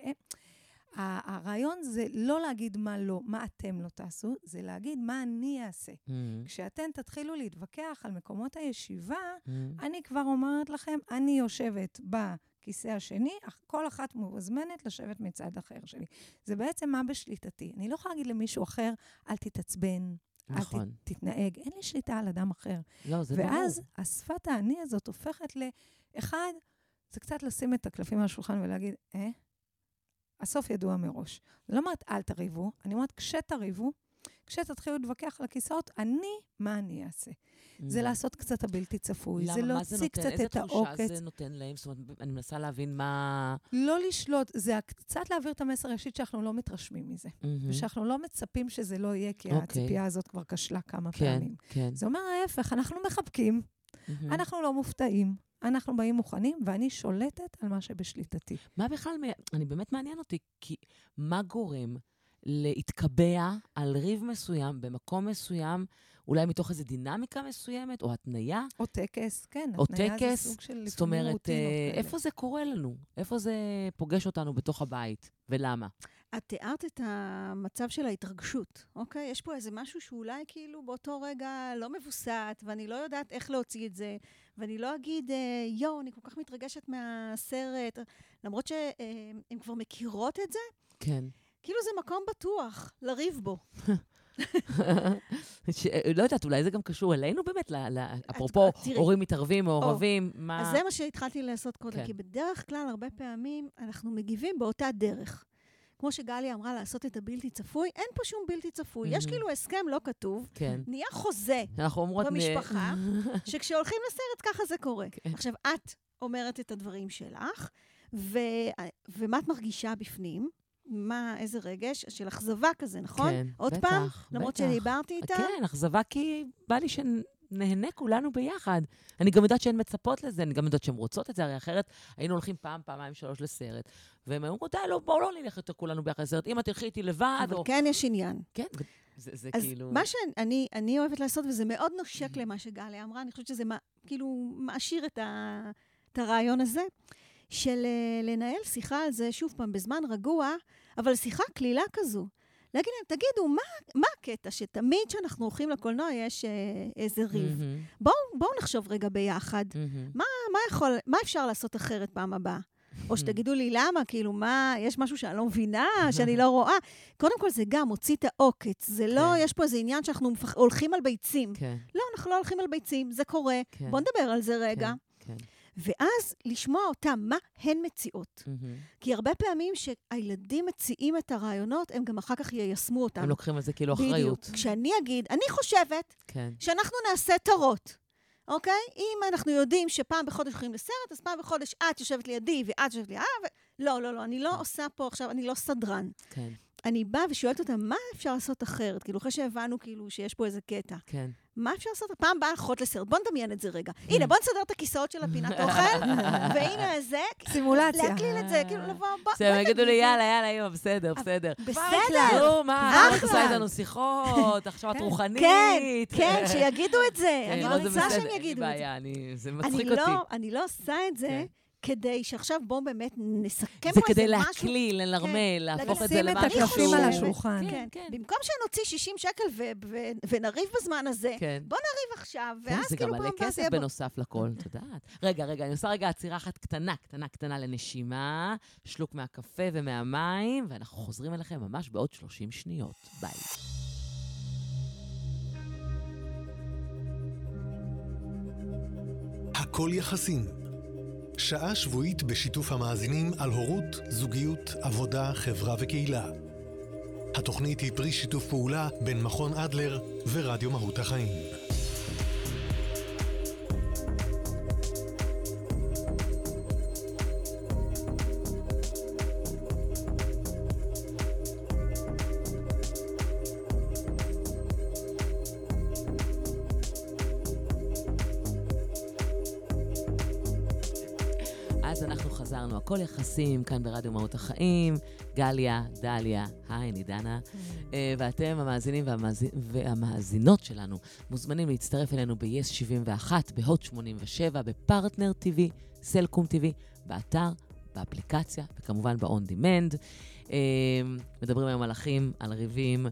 הרעיון זה לא להגיד מה לא, מה אתם לא תעשו, זה להגיד מה אני אעשה. Mm, כשאתן תתחילו להתווכח על מקומות הישיבה, mm. אני כבר אומרת לכם, אני יושבת בכיסא השני, אך כל אחת מוזמנת לשבת מצד אחר שלי. זה בעצם מה בשליטתי. אני לא יכולה להגיד למישהו אחר, אל תתעצבן, אל נכון. ת, תתנהג. אין לי שליטה על אדם אחר. לא, זה ברור. ואז השפת האני הזאת הופכת לאחד, זה קצת לשים את הקלפים על השולחן ולהגיד, אה? הסוף ידוע מראש. לא אומרת, אל תריבו, אני אומרת, כשתריבו, כשתתחילו להתווכח על הכיסאות, אני, מה אני אעשה? זה Mm. לעשות קצת הבלתי צפוי, זה למה? מה זה להוציא נותן? קצת איזה את תחושה העוקץ. זה נותן להם? זאת אומרת, אני מנסה להבין מה... לא לשלוט, זה קצת להעביר את המסר ראשית שאנחנו לא מתרשמים מזה. ושאנחנו לא מצפים שזה לא יהיה, כי אוקיי. הציפייה הזאת כבר כשלה כמה כן, פעמים. כן. זה אומר ההפך, אנחנו מחבקים. אנחנו לא מופתעים, אנחנו באים מוכנים, ואני שולטת על מה שבשליטתי. מה בכלל, אני באמת מעניין אותי, כי מה גורם להתקבע על ריב מסוים במקום מסוים, אולי מתוך איזו דינמיקה מסוימת, או התניה? או טקס, כן, או התניה זה טקס, סוג של זאת אומרת, אה, כאלה. איפה זה קורה לנו? איפה זה פוגש אותנו בתוך הבית, ולמה? את תיארת את המצב של ההתרגשות, אוקיי? יש פה איזה משהו שאולי כאילו באותו רגע לא מבוסת, ואני לא יודעת איך להוציא את זה, ואני לא אגיד, אה, יואו, אני כל כך מתרגשת מהסרט, למרות שהן כבר מכירות את זה, כן. כאילו זה מקום בטוח לריב בו. ש- לא יודעת, אולי זה גם קשור אלינו באמת, ל- ל- אפרופו תראי. הורים מתערבים, מעורבים, מה... אז זה מה שהתחלתי לעשות קודם, כן. כי בדרך כלל, הרבה פעמים, אנחנו מגיבים באותה דרך. כמו שגליה אמרה, לעשות את הבלתי צפוי, אין פה שום בלתי צפוי. יש מהמם. כאילו הסכם לא כתוב, כן. נהיה חוזה במשפחה, שכשהולכים לסרט ככה זה קורה. כן. עכשיו, את אומרת את הדברים שלך, ו... ומה את מרגישה בפנים? מה, איזה רגש? של אכזבה כזה, נכון? כן, עוד בטח, פעם? למרות בטח. שדיברתי איתה? כן, אכזבה כי בא לי שנהנה כולנו ביחד. אני גם יודעת שהן מצפות לזה, אני גם יודעת שהן רוצות את זה, הרי אחרת היינו הולכים פעם, פעמיים, שלוש לסרט. והן היו אומרות, די, לא, בואו לא נלך יותר כולנו ביחד לסרט. אם את תלכי איתי לבד, אבל או... כן יש עניין. כן, זה, זה אז כאילו... מה שאני אני אוהבת לעשות, וזה מאוד נושק למה שגליה אמרה, אני חושבת שזה מה- כאילו מעשיר את, ה, את הרעיון הזה, של אה, לנהל שיחה על זה, שוב פעם, בזמן רגוע, אבל שיחה קלילה כזו. להגיד להם, תגידו, מה, מה הקטע שתמיד כשאנחנו הולכים לקולנוע יש אה, איזה ריב? מהמם, בואו בוא נחשוב רגע ביחד, מהמם. מה, מה, יכול, מה אפשר לעשות אחרת פעם הבאה? או שתגידו לי למה, כאילו, מה, יש משהו שאני לא מבינה, שאני לא רואה. קודם כל, זה גם מוציא את העוקץ. זה לא, כן. יש פה איזה עניין שאנחנו מפח... הולכים על ביצים. כן, לא, אנחנו לא הולכים על ביצים, זה קורה. כן. בואו נדבר על זה רגע. כן, כן. ואז לשמוע אותם, מה הן מציעות. מהמם. כי הרבה פעמים שהילדים מציעים את הרעיונות, הם גם אחר כך יישמו אותם. הם לוקחים על זה כאילו אחריות. בדיוק. כשאני אגיד, אני חושבת כן. שאנחנו נעשה טרות. אוקיי? אם אנחנו יודעים שפעם בחודש הולכים לסרט, אז פעם בחודש את יושבת לידי ואת יושבת לידי, אה, ו... לא, לא, לא, אני לא עושה פה עכשיו, אני לא סדרן. כן, אני באה ושואלת אותם, מה אפשר לעשות אחרת? כאילו, אחרי שהבנו כאילו שיש פה איזה קטע. כן. מה אפשר לעשות? פעם באה אחות לסרט, בוא נדמיין את זה רגע. הנה, בוא נסדר את הכיסאות של הפינת אוכל, והנה זה, סימולציה. להקליל את זה, כאילו לבוא, בוא, בסדר, הם יגידו לי. יאללה, יאללה, אימא, בסדר, בסדר. בסדר. נו, מה, את אחלה. עושה איתנו שיחות, עכשיו את כן. רוחנית. כן, כן, שיגידו את זה. כן, אני לא, רוצה בסדר, שהם אין יגידו את זה. בעיה, אני- זה אני מצחיק לא, אותי. אני לא עושה את זה כן. כדי שעכשיו בואו באמת נסכם זה פה איזה כדי משהו. להקליל, לנרמל, כן, להפוך את זה לשים את למשהו הקלפים שהוא... על השולחן. כן, כן, כן. במקום שנוציא 60 שקל ו- ו- ונריב בזמן הזה, כן. בוא נריב עכשיו, כן, ואז זה כאילו גם פעם מלא הבאה זה כסף יהיה... ב- בנוסף לכל, את יודעת. רגע, רגע, אני עושה רגע עצירה אחת קטנה, קטנה, קטנה לנשימה, שלוק מהקפה ומהמים, ואנחנו חוזרים אליכם ממש בעוד 30 שניות. ביי. הכל יחסים. שעה שבועית בשיתוף המאזינים על הורות, זוגיות, עבודה, חברה וקהילה. התוכנית היא פרי שיתוף פעולה בין מכון אדלר ורדיו מהות החיים. הכל יחסים, כאן ברדיו מהות החיים. גליה, דליה, היי, אני דנה. אה, ואתם, המאזינים והמאזינות שלנו, מוזמנים להצטרף אלינו ב-yes 71, בהוט 87, בפרטנר TV, סלקום TV, באתר, באפליקציה, וכמובן ב-on demand. אה, מדברים היום על אחים, על ריבים.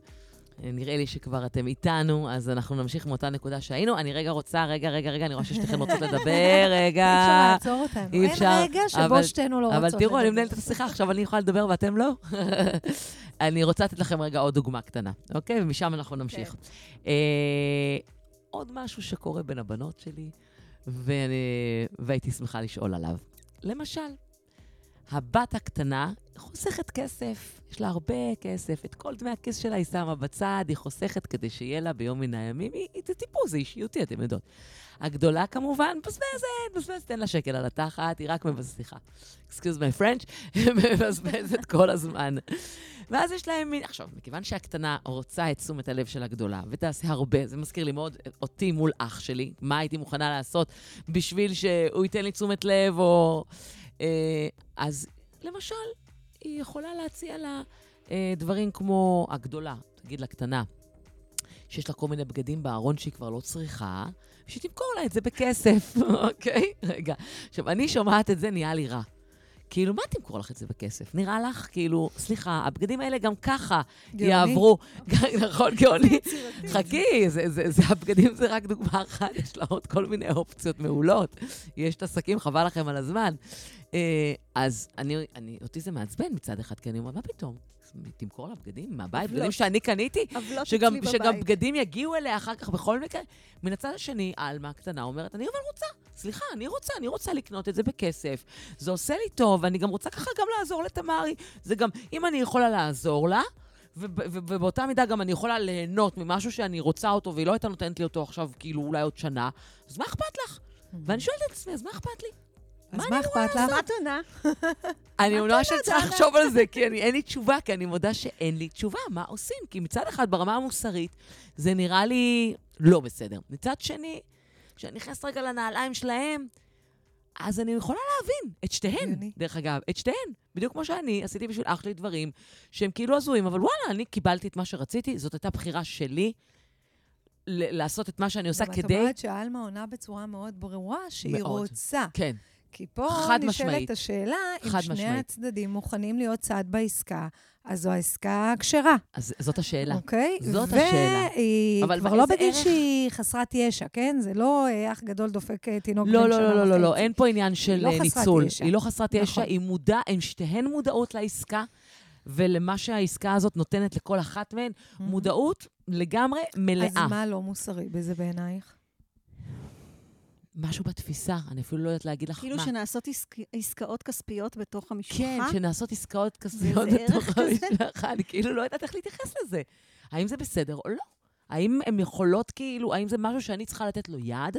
אה, נראה לי שכבר אתם איתנו, אז אנחנו נמשיך מאותה נקודה שהיינו. אני רגע רוצה, רגע, רגע, רגע, אני רואה ששתיכן רוצות לדבר, רגע. אי אפשר לעצור אותנו. אי אפשר, אין רגע שבו אבל- שתינו לא רוצות אבל תראו, אני לדבר. מנהלת את השיחה, עכשיו אני יכולה לדבר ואתם לא. אני רוצה לתת לכם רגע עוד דוגמה קטנה, אוקיי? ומשם אנחנו נמשיך. אה, עוד משהו שקורה בין הבנות שלי, ואני- והייתי שמחה לשאול עליו. למשל, הבת הקטנה חוסכת כסף, יש לה הרבה כסף, את כל דמי הכיס שלה היא שמה בצד, היא חוסכת כדי שיהיה לה ביום מן הימים, היא, היא- זה טיפוס, זה אישיותי, אתם יודעות. הגדולה כמובן, מבזבזת, מבזבזת, תן לה שקל על התחת, היא רק מבזבזת, סליחה, excuse my French, מבזבזת כל הזמן. ואז יש להם מין, עכשיו, מכיוון שהקטנה רוצה את תשומת הלב של הגדולה, ותעשה הרבה, זה מזכיר לי מאוד אותי מול אח שלי, מה הייתי מוכנה לעשות בשביל שהוא ייתן לי תשומת לב, או... אה, אז למשל, היא יכולה להציע לה אה, דברים כמו הגדולה, תגיד לקטנה, שיש לה כל מיני בגדים בארון שהיא כבר לא צריכה, שתמכור לה את זה בכסף, אוקיי? רגע. עכשיו, אני שומעת את זה, נהיה לי רע. כאילו, מה תמכור לך את זה בכסף? נראה לך, כאילו, סליחה, הבגדים האלה גם ככה גאוני. יעברו. נכון, גאוני. חכי, זה, זה, זה, הבגדים זה רק דוגמה אחת, יש לה עוד כל מיני אופציות מעולות. יש את השקים, חבל לכם על הזמן. אה, אז אני, אני, אותי זה מעצבן מצד אחד, כי אני אומרת, מה פתאום? תמכור לה בגדים מהבית. בגדים שאני קניתי, שגם, שגם. בגדים יגיעו אליה אחר כך בכל מקרה. מן הצד השני, עלמה הקטנה אומרת, אני אבל רוצה, סליחה, אני רוצה, אני רוצה לקנות את זה בכסף. זה עושה לי טוב, ואני גם רוצה ככה גם לעזור לתמרי. זה גם, אם אני יכולה לעזור לה, וב- וב- ובאותה מידה גם אני יכולה ליהנות ממשהו שאני רוצה אותו, והיא לא הייתה נותנת לי אותו עכשיו, כאילו, אולי עוד שנה, אז מה אכפת לך? ואני שואלת את עצמי, אז מה אכפת לי? אז מה אני אכפת לך? מה את עונה? אני צריכה דנה? לחשוב על זה, כי אני, אין לי תשובה, כי אני מודה שאין לי תשובה, מה עושים? כי מצד אחד, ברמה המוסרית, זה נראה לי לא בסדר. מצד שני, כשאני נכנסת רגע לנעליים שלהם, אז אני יכולה להבין את שתיהן, הגיוני. דרך אגב, את שתיהן. בדיוק כמו שאני עשיתי בשביל אח שלי דברים שהם כאילו הזויים, אבל וואלה, אני קיבלתי את מה שרציתי, זאת הייתה בחירה שלי לעשות את מה שאני עושה כדי... את אומרת שעלמה עונה בצורה מאוד ברורה שהיא מאוד. רוצה. כן, כי פה נשאלת משמעית. השאלה, אם שני משמעית. הצדדים מוכנים להיות צד בעסקה, אז זו העסקה הכשרה, אז זאת השאלה. אוקיי? זאת השאלה. והיא אבל כבר לא בגיל ערך? שהיא חסרת ישע, כן? זה לא אה, אח גדול דופק אה, תינוק בן לא, שנה לא, לא, לא, לא, לא, וחצי. אין פה עניין של לא אה, ניצול. ישע. היא לא חסרת ישע, נכון. היא מודע, הן שתיהן מודעות לעסקה, ולמה שהעסקה הזאת נותנת לכל אחת מהן, מודעות לגמרי מלאה. אז מה לא מוסרי בזה בעינייך? משהו בתפיסה, אני אפילו לא יודעת להגיד לך כאילו מה. שנעשות עסק- עסקאות כספיות בתוך המשפחה? כן, שנעשות עסקאות כספיות בתוך? המשפחה, אני כאילו לא יודעת איך להתייחס לזה. האם זה בסדר או לא? האם הן יכולות כאילו, האם זה משהו שאני צריכה לתת לו יד,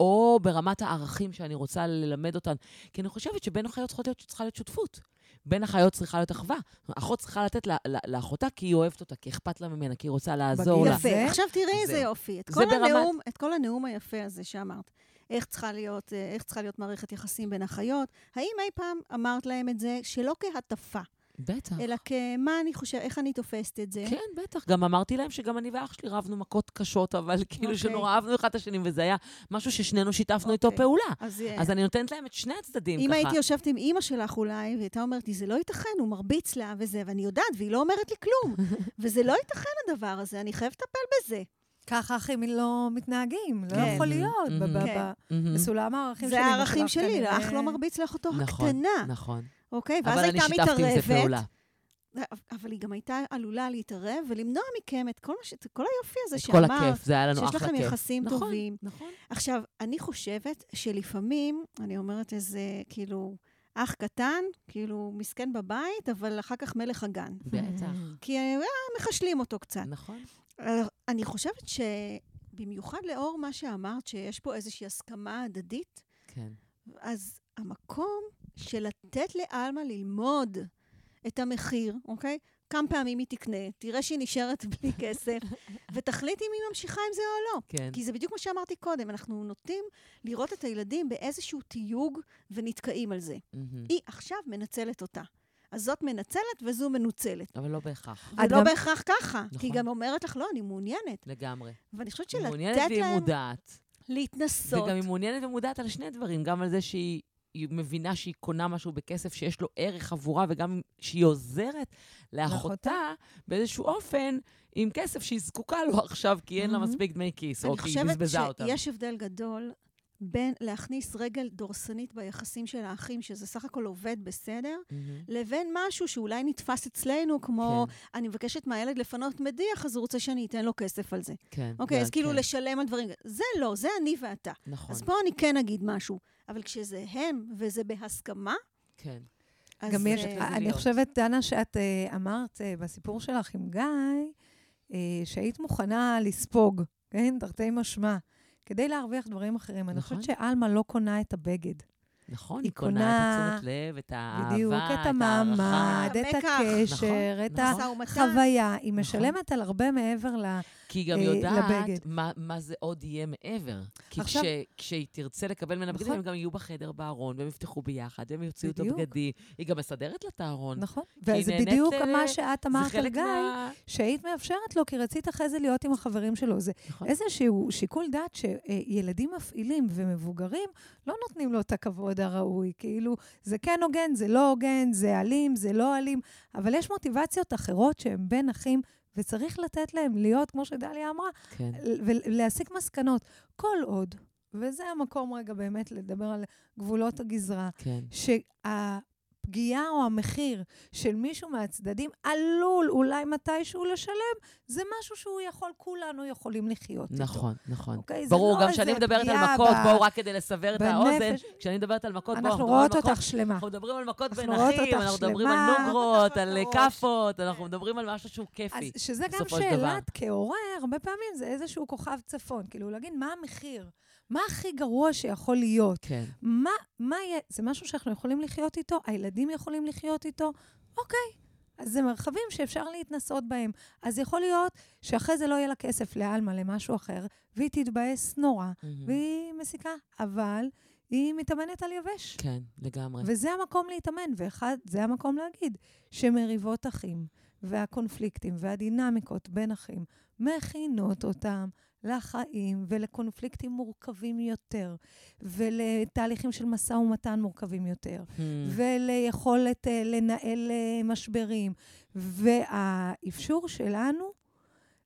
או ברמת הערכים שאני רוצה ללמד אותן. כי אני חושבת שבין אחיות צריכה להיות, צריכה להיות שותפות. בין אחיות צריכה להיות אחווה. אחות צריכה לתת לה, לה, לאחותה כי היא אוהבת אותה, כי אכפת לה ממנה, כי היא רוצה לעזור לה. יפה. עכשיו תראי איזה. יופי. את כל, ברמת- הנאום, את כל הנאום היפה הזה שאמרת. איך צריכה, להיות, אה, איך צריכה להיות מערכת יחסים בין אחיות? האם אי פעם אמרת להם את זה שלא כהטפה, בטח. אלא כמה אני חושבת, איך אני תופסת את זה? כן, בטח. גם אמרתי להם שגם אני ואח שלי רבנו מכות קשות, אבל כאילו אוקיי. שנורא אהבנו אחד את השני, וזה היה משהו ששנינו שיתפנו איתו אוקיי. פעולה. אז, אה, אז אני נותנת להם את שני הצדדים אם ככה. הייתי יושבת עם אימא שלך אולי, והייתה אומרת לי, זה לא ייתכן, הוא מרביץ לה וזה, ואני יודעת, והיא לא אומרת לי כלום. וזה לא ייתכן הדבר הזה, אני חייבת לטפל בזה. ככה אחים לא מתנהגים, לא כן. יכול להיות. ב- ב- כן. מהמם. בסולם הערכים שלי. זה הערכים שלי, כנראה- לאח לא מרביץ לאחותו נכון, הקטנה, נכון. אוקיי? ואז אבל אני הייתה שיתפתי עם זה מתערבת. פעולה. אבל היא גם הייתה עלולה להתערב ולמנוע מכם את כל, מה ש... את כל היופי הזה את כל שאמרת, הכיף, זה היה לנו שיש אחלה לכם כיף. יחסים נכון, טובים. נכון. עכשיו, אני חושבת שלפעמים, אני אומרת איזה, כאילו, אח קטן, כאילו, מסכן בבית, אבל אחר כך מלך הגן. בטח. כי אה, מחשלים אותו קצת. נכון. אה, אני חושבת שבמיוחד לאור מה שאמרת, שיש פה איזושהי הסכמה הדדית, כן. אז המקום של לתת לעלמה ללמוד את המחיר, אוקיי? כמה פעמים היא תקנה, תראה שהיא נשארת בלי כסף, ותחליט אם היא ממשיכה עם זה או לא. כן. כי זה בדיוק מה שאמרתי קודם, אנחנו נוטים לראות את הילדים באיזשהו תיוג ונתקעים על זה. מהמם. היא עכשיו מנצלת אותה. אז זאת מנצלת וזו מנוצלת. אבל לא בהכרח. ולא גם- בהכרח ככה, כי נכון. היא גם אומרת לך, לא, אני מעוניינת. לגמרי. ואני חושבת היא שלתת מעוניינת והיא להם מודעת. להתנסות. וגם היא מעוניינת ומודעת על שני דברים, גם על זה שהיא היא מבינה שהיא קונה משהו בכסף שיש לו ערך עבורה, וגם שהיא עוזרת לאחותה באיזשהו אופן עם כסף שהיא זקוקה לו עכשיו, כי אין לה מהמם. מספיק דמי כיס, או אני כי היא חושבת בזבזה אותם. שיש הבדל גדול בין להכניס רגל דורסנית ביחסים של האחים, שזה סך הכל עובד בסדר, מהמם. לבין משהו שאולי נתפס אצלנו, כמו, כן, אני מבקשת מהילד לפנות מדיח, אז הוא רוצה שאני אתן לו כסף על זה. כן. אוקיי, אז כאילו כן, לשלם על דברים. זה לא, זה אני ואתה. נכון, אז פה אני כן אגיד משהו. אבל כשזה הם וזה בהסכמה, כן. אז... גם יש, אה, אני. חושבת, דנה, שאת אה, אמרת אה, בסיפור שלך עם גיא, אה, שהיית מוכנה לספוג, כן? תרתי משמע, כדי להרוויח דברים אחרים. אני נכון. חושבת שעלמה לא קונה את הבגד. נכון, היא היא קונה קונה את התשומת לב, את האהבה, בדיוק, את המעמד. את. הקשר, נכון, את נכון. החוויה. היא משלמת על הרבה מעבר ל... כי היא גם אה, יודעת לבגד. מה, מה זה עוד יהיה מעבר. כי עכשיו- כש, כשהיא תרצה לקבל ממנה בגדים, נכון. הם גם יהיו בחדר בארון, והם יפתחו ביחד, והם יוציאו את. הבגדים. היא גם מסדרת לה את הארון. נכון. וזה בדיוק אה, מה שאת אמרת על גיא, מה... שהיית מאפשרת לו, כי רצית אחרי זה להיות עם החברים שלו. זה נכון. איזשהו שיקול דעת שילדים מפעילים ומבוגרים לא נותנים לו את הכבוד הראוי. כאילו, זה כן הוגן, זה לא הוגן, זה אלים, זה לא אלים, אבל יש מוטיבציות אחרות שהן בין אחים, וצריך לתת להם להיות, כמו שדליה אמרה, כן. ולהסיק מסקנות. כל עוד, וזה המקום רגע באמת לדבר על גבולות הגזרה, כן. שהפגיעה או המחיר של מישהו מהצדדים עלול אולי מתישהו לשלם, זה משהו שהוא יכול, כולנו יכולים לחיות איתו. נכון, נכון. אוקיי? זה ברור, לא גם כשאני מדברת על מכות, ב- בואו רק כדי לסבר את האוזן, בנפש. כשאני מדברת על מכות, אנחנו רואות אותך שלמה. אנחנו מדברים על מכות בין אחים, אנחנו מדברים על. נוגרות, על. כאפות, אנחנו מדברים על משהו שהוא אז כיפי. שזה גם. שאלת כהורה, הרבה פעמים זה איזשהו כוכב צפון. כאילו, להגיד, מה המחיר? מה הכי גרוע שיכול להיות? כן. מה, מה יהיה? זה משהו שאנחנו יכולים לחיות איתו? הילדים יכולים לחיות איתו? אוקיי. אז זה מרחבים שאפשר להתנסות בהם. אז יכול להיות שאחרי זה לא יהיה לה כסף לעלמה, למשהו אחר, והיא תתבאס נורא, מהמם. והיא מסיקה, אבל היא מתאמנת על יבש. כן, לגמרי. וזה המקום להתאמן, ואחד, זה המקום להגיד שמריבות אחים, והקונפליקטים והדינמיקות בין אחים מכינות אותם לחיים ולקונפליקטים מורכבים יותר, ולתהליכים של משא ומתן מורכבים יותר, Hmm. וליכולת אה, לנהל אה, משברים. והאפשור שלנו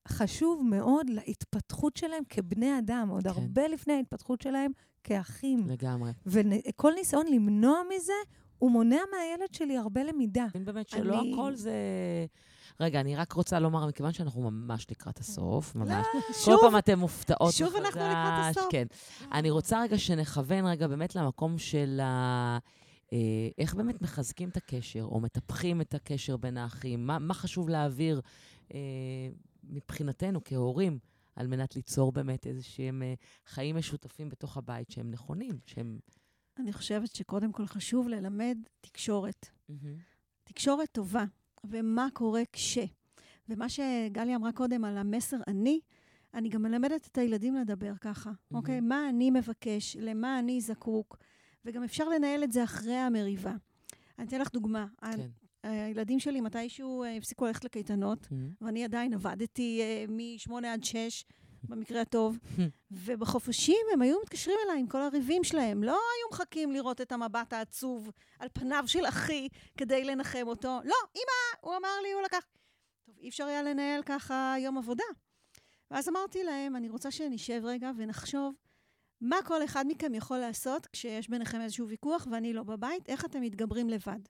חשוב מאוד להתפתחות שלהם כבני אדם, עוד כן. הרבה לפני ההתפתחות שלהם כאחים. לגמרי. וכל ניסיון למנוע מזה, הוא מונע מהילד שלי הרבה למידה. באמת שלא אני- הכל זה... רגע, אני רק רוצה לומר, מכיוון שאנחנו ממש לקראת הסוף, ממש, כל פעם אתם מופתעות מחדש. שוב אנחנו לקראת הסוף. כן. אני רוצה רגע שנכוון רגע באמת למקום של ה... אה, איך באמת מחזקים את הקשר, או מטפחים את הקשר בין האחים, מה, מה חשוב להעביר אה, מבחינתנו כהורים. על מנת ליצור באמת איזה שהם אה, חיים משותפים בתוך הבית שהם נכונים, שהם... אני חושבת שקודם כל חשוב ללמד תקשורת. תקשורת טובה, ומה קורה כש. ומה שגלי אמרה קודם על המסר אני, אני גם מלמדת את הילדים לדבר ככה, מהמם. אוקיי? מה אני מבקש, למה אני זקוק, וגם אפשר לנהל את זה אחרי המריבה. אני אתן לך דוגמה. כן. הילדים שלי מתישהו אה, הפסיקו ללכת לקייטנות, ואני עדיין עבדתי אה, מ-8 עד 6, במקרה הטוב, ובחופשים הם היו מתקשרים אליי עם כל הריבים שלהם. לא היו מחכים לראות את המבט העצוב על פניו של אחי כדי לנחם אותו. לא, אמא, הוא אמר לי, הוא לקח... טוב, אי אפשר היה לנהל ככה יום עבודה. ואז אמרתי להם, אני רוצה שנשב רגע ונחשוב מה כל אחד מכם יכול לעשות כשיש ביניכם איזשהו ויכוח ואני לא בבית, איך אתם מתגברים לבד.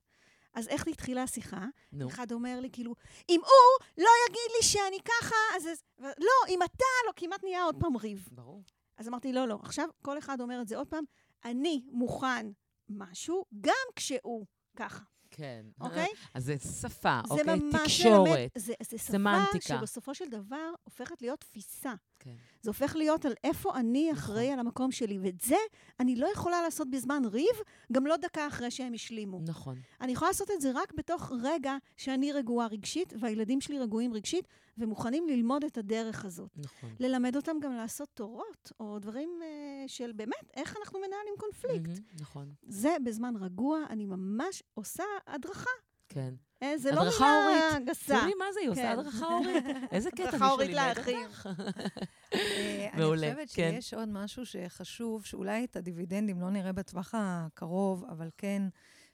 אז איך התחילה השיחה? נו. אחד אומר לי, כאילו, אם הוא לא יגיד לי שאני ככה, אז... לא, אם אתה לא, כמעט נהיה עוד פעם ריב. ברור. אז אמרתי, לא, לא, עכשיו כל אחד אומר את זה עוד פעם, אני מוכן משהו, גם כשהוא ככה, כן. אוקיי? אז זה שפה, זה אוקיי? תקשורת. ללמד, זה, זה שפה סמנטיקה. שבסופו של דבר הופכת להיות תפיסה. כן. זה הופך להיות על איפה אני נכון. אחראי על המקום שלי, ואת זה אני לא יכולה לעשות בזמן ריב, גם לא דקה אחרי שהם השלימו. נכון. אני יכולה לעשות את זה רק בתוך רגע שאני רגועה רגשית, והילדים שלי רגועים רגשית, ומוכנים ללמוד את הדרך הזאת. נכון. ללמד אותם גם לעשות תורות, או דברים אה, של באמת, איך אנחנו מנהלים קונפליקט. מהמם, נכון. זה בזמן רגוע, אני ממש עושה הדרכה. כן. אה, זה לא הדרכה מילה הורית. גסה. תראי מה זה, היא עושה כן. הדרכה הורית. איזה קטע הדרכה מישהו הורית לאחים. אה, מעולה, אני חושבת כן. שיש עוד משהו שחשוב, שאולי את הדיבידנדים לא נראה בטווח הקרוב, אבל כן,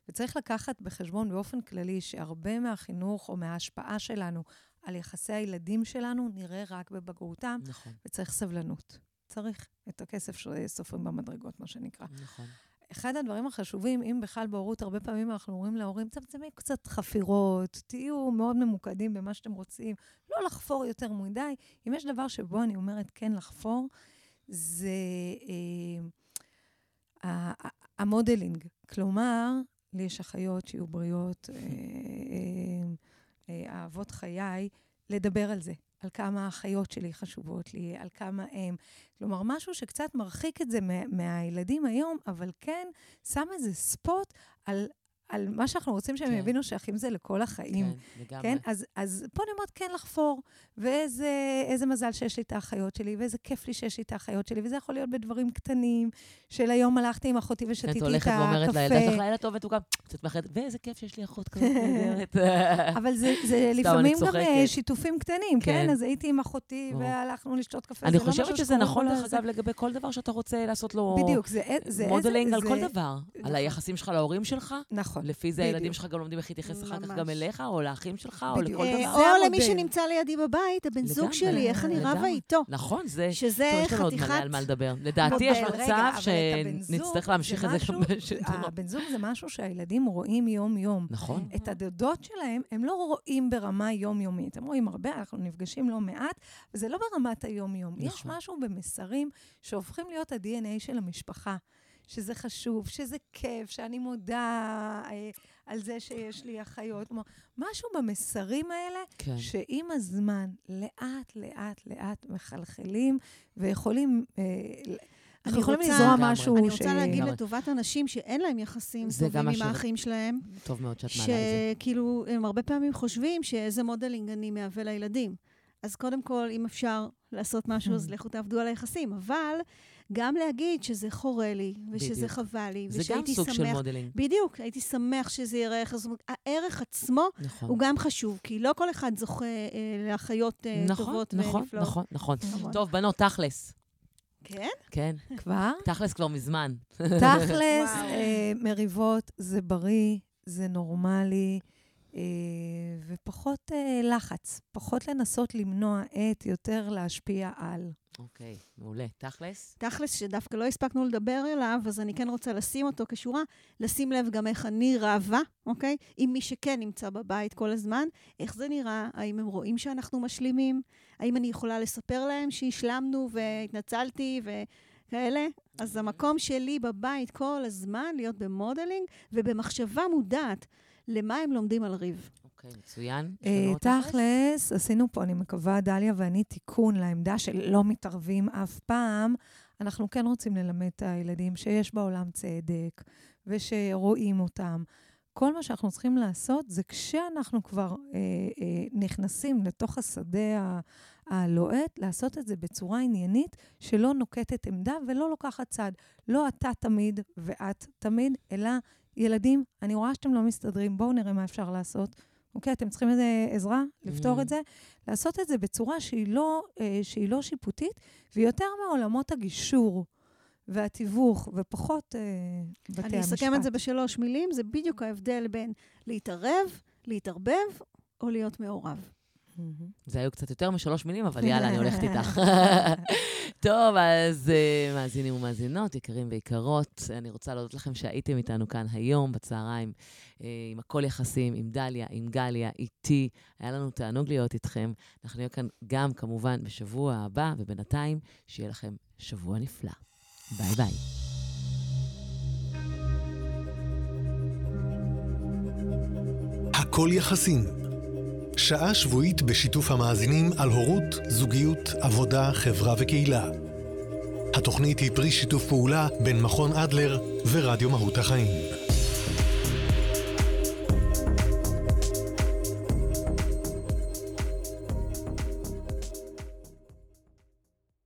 וצריך לקחת בחשבון באופן כללי שהרבה מהחינוך או מההשפעה שלנו על יחסי הילדים שלנו נראה רק בבגרותם, נכון, וצריך סבלנות. צריך את הכסף שסופרים במדרגות, מה שנקרא. נכון. אחד הדברים החשובים, אם בכלל בהורות, הרבה פעמים אנחנו אומרים להורים, צמצמי קצת חפירות, תהיו מאוד ממוקדים במה שאתם רוצים, לא לחפור יותר מדי. אם יש דבר שבו אני אומרת כן לחפור, זה אה, המודלינג. כלומר, לי יש אחיות שיהיו בריאות, אה, אה, אה, אהבות חיי, לדבר על זה. על כמה האחיות שלי חשובות לי, על כמה הם. כלומר, משהו שקצת מרחיק את זה מה, מהילדים היום, אבל כן שם איזה ספוט על, על מה שאנחנו רוצים שהם כן. יבינו שאחים זה לכל החיים. כן, לגמרי. כן? אז, אז פה אני אומרת כן לחפור, ואיזה איזה מזל שיש לי את האחיות שלי, ואיזה כיף לי שיש לי את האחיות שלי, וזה יכול להיות בדברים קטנים, של היום הלכתי עם אחותי ושתיתי את את הולכת ואומרת לילדה שלך, הקפה. לילה טוב מתוקה, קצת מאחרת, ואיזה כיף שיש לי אחות כזאת נהדרת. אבל זה, זה לפעמים גם אה. שיתופים קטנים, כן? כן. אז הייתי עם אחותי. והלכנו לשתות קפה. אני לא חושבת שזה נכון, דרך. אגב, לגבי כל דבר שאתה רוצה לעשות לו בדיוק, זה זה modeling על כל דבר. על נכון. היחסים שלך להורים שלך. נכון. לפי זה בדיוק. הילדים שלך גם לומדים איך להתייחס אחר כך. גם אליך, או לאחים שלך, או בדיוק. לכל אה, דבר. זה או למי. שנמצא לידי בבית, הבן זוג לגמרי, שלי, איך אני רבה. איתו. נכון, זה... שזה טוב, יש לנו עוד מלא חתיכת... על מה לדבר. לדעתי יש מצב זוג שנצטרך להמשיך את זה גם בשלטונות. הבן זוג זה משהו שהילדים רואים יום-יום. נכון. את הדודות שלהם, הם לא רואים ברמה יומיומית. הם רואים הרבה, אנחנו נפגשים לא מעט, וזה לא ברמת היום-יום. יש נכון. משהו במסרים שהופכים להיות ה-DNA של המשפחה. שזה חשוב, שזה כיף, שאני מודה אה, על זה שיש לי אחיות. כלומר, משהו במסרים האלה, כן. שעם הזמן, לאט, לאט, לאט מחלחלים, ויכולים... אה, אנחנו יכולים רוצה- לזרוע. משהו אני ש... רוצה להגיד. לטובת אנשים שאין להם יחסים זה גם טובים עם האחים שלהם, טוב מאוד שאת מעלה את זה. שכאילו, הם הרבה פעמים חושבים שאיזה modeling אני מהווה לילדים. אז קודם כל, אם אפשר לעשות משהו, אז Mm. לכו תעבדו על היחסים. אבל גם להגיד שזה חורה לי, ושזה בדיוק. חבל לי, זה גם ושהייתי סוג של שמח... modeling. בדיוק, הייתי שמח שזה יראה איך... זאת אומרת, הערך עצמו נכון. הוא גם חשוב, כי לא כל אחד זוכה אה, לאחיות אה, נכון, טובות נכון, ונפלאות. נכון, נכון. נכון. טוב, בנות, תכלס. כן? כן, כבר? תכלס כבר מזמן. תכלס. אה, מריבות זה בריא, זה נורמלי, אה, ופחות אה, לחץ. פחות לנסות למנוע את, יותר להשפיע על. אוקיי, מעולה. תכלס? תכלס, שדווקא לא הספקנו לדבר אליו, אז אני כן רוצה לשים אותו כשורה, לשים לב גם איך אני רבה, אוקיי? עם מי שכן נמצא בבית כל הזמן, איך זה נראה, האם הם רואים שאנחנו משלימים, האם אני יכולה לספר להם שהשלמנו והתנצלתי וכאלה. אז המקום שלי בבית כל הזמן להיות במודלינג ובמחשבה מודעת למה הם לומדים על ריב. אוקיי. מצוין. אה, תכלס, עשינו פה, אני מקווה, דליה ואני, תיקון לעמדה של לא מתערבים אף פעם. אנחנו כן רוצים ללמד את הילדים שיש בעולם צדק, ושרואים אותם. כל מה שאנחנו צריכים לעשות זה כשאנחנו כבר אה, אה, נכנסים לתוך השדה הלוהט, לעשות את זה בצורה עניינית, שלא נוקטת עמדה ולא לוקחת צד. לא אתה תמיד ואת תמיד, אלא ילדים, אני רואה שאתם לא מסתדרים, בואו נראה מה אפשר לעשות. אוקיי, אתם צריכים איזה עזרה לפתור mm. את זה? לעשות את זה בצורה שהיא לא, אה, שהיא לא שיפוטית, ויותר מעולמות הגישור. והתיווך, ופחות אה, בתי אני המשפט. אני אסכם את זה בשלוש מילים, זה בדיוק ההבדל בין להתערב, להתערבב או להיות מעורב. זה היו קצת יותר משלוש מילים, אבל יאללה, אני הולכת איתך. טוב, אז uh, מאזינים ומאזינות, יקרים ויקרות, אני רוצה להודות לכם שהייתם איתנו כאן היום בצהריים, uh, עם הכל יחסים, עם דליה, עם גליה, איתי. היה לנו תענוג להיות איתכם. אנחנו נהיה כאן גם, כמובן, בשבוע הבא, ובינתיים, שיהיה לכם שבוע נפלא. ביי ביי. הכל יחסים. שעה שבועית בשיתוף המאזינים על הורות, זוגיות, עבודה, חברה וקהילה. התוכנית היא פרי שיתוף פעולה בין מכון אדלר ורדיו מהות החיים.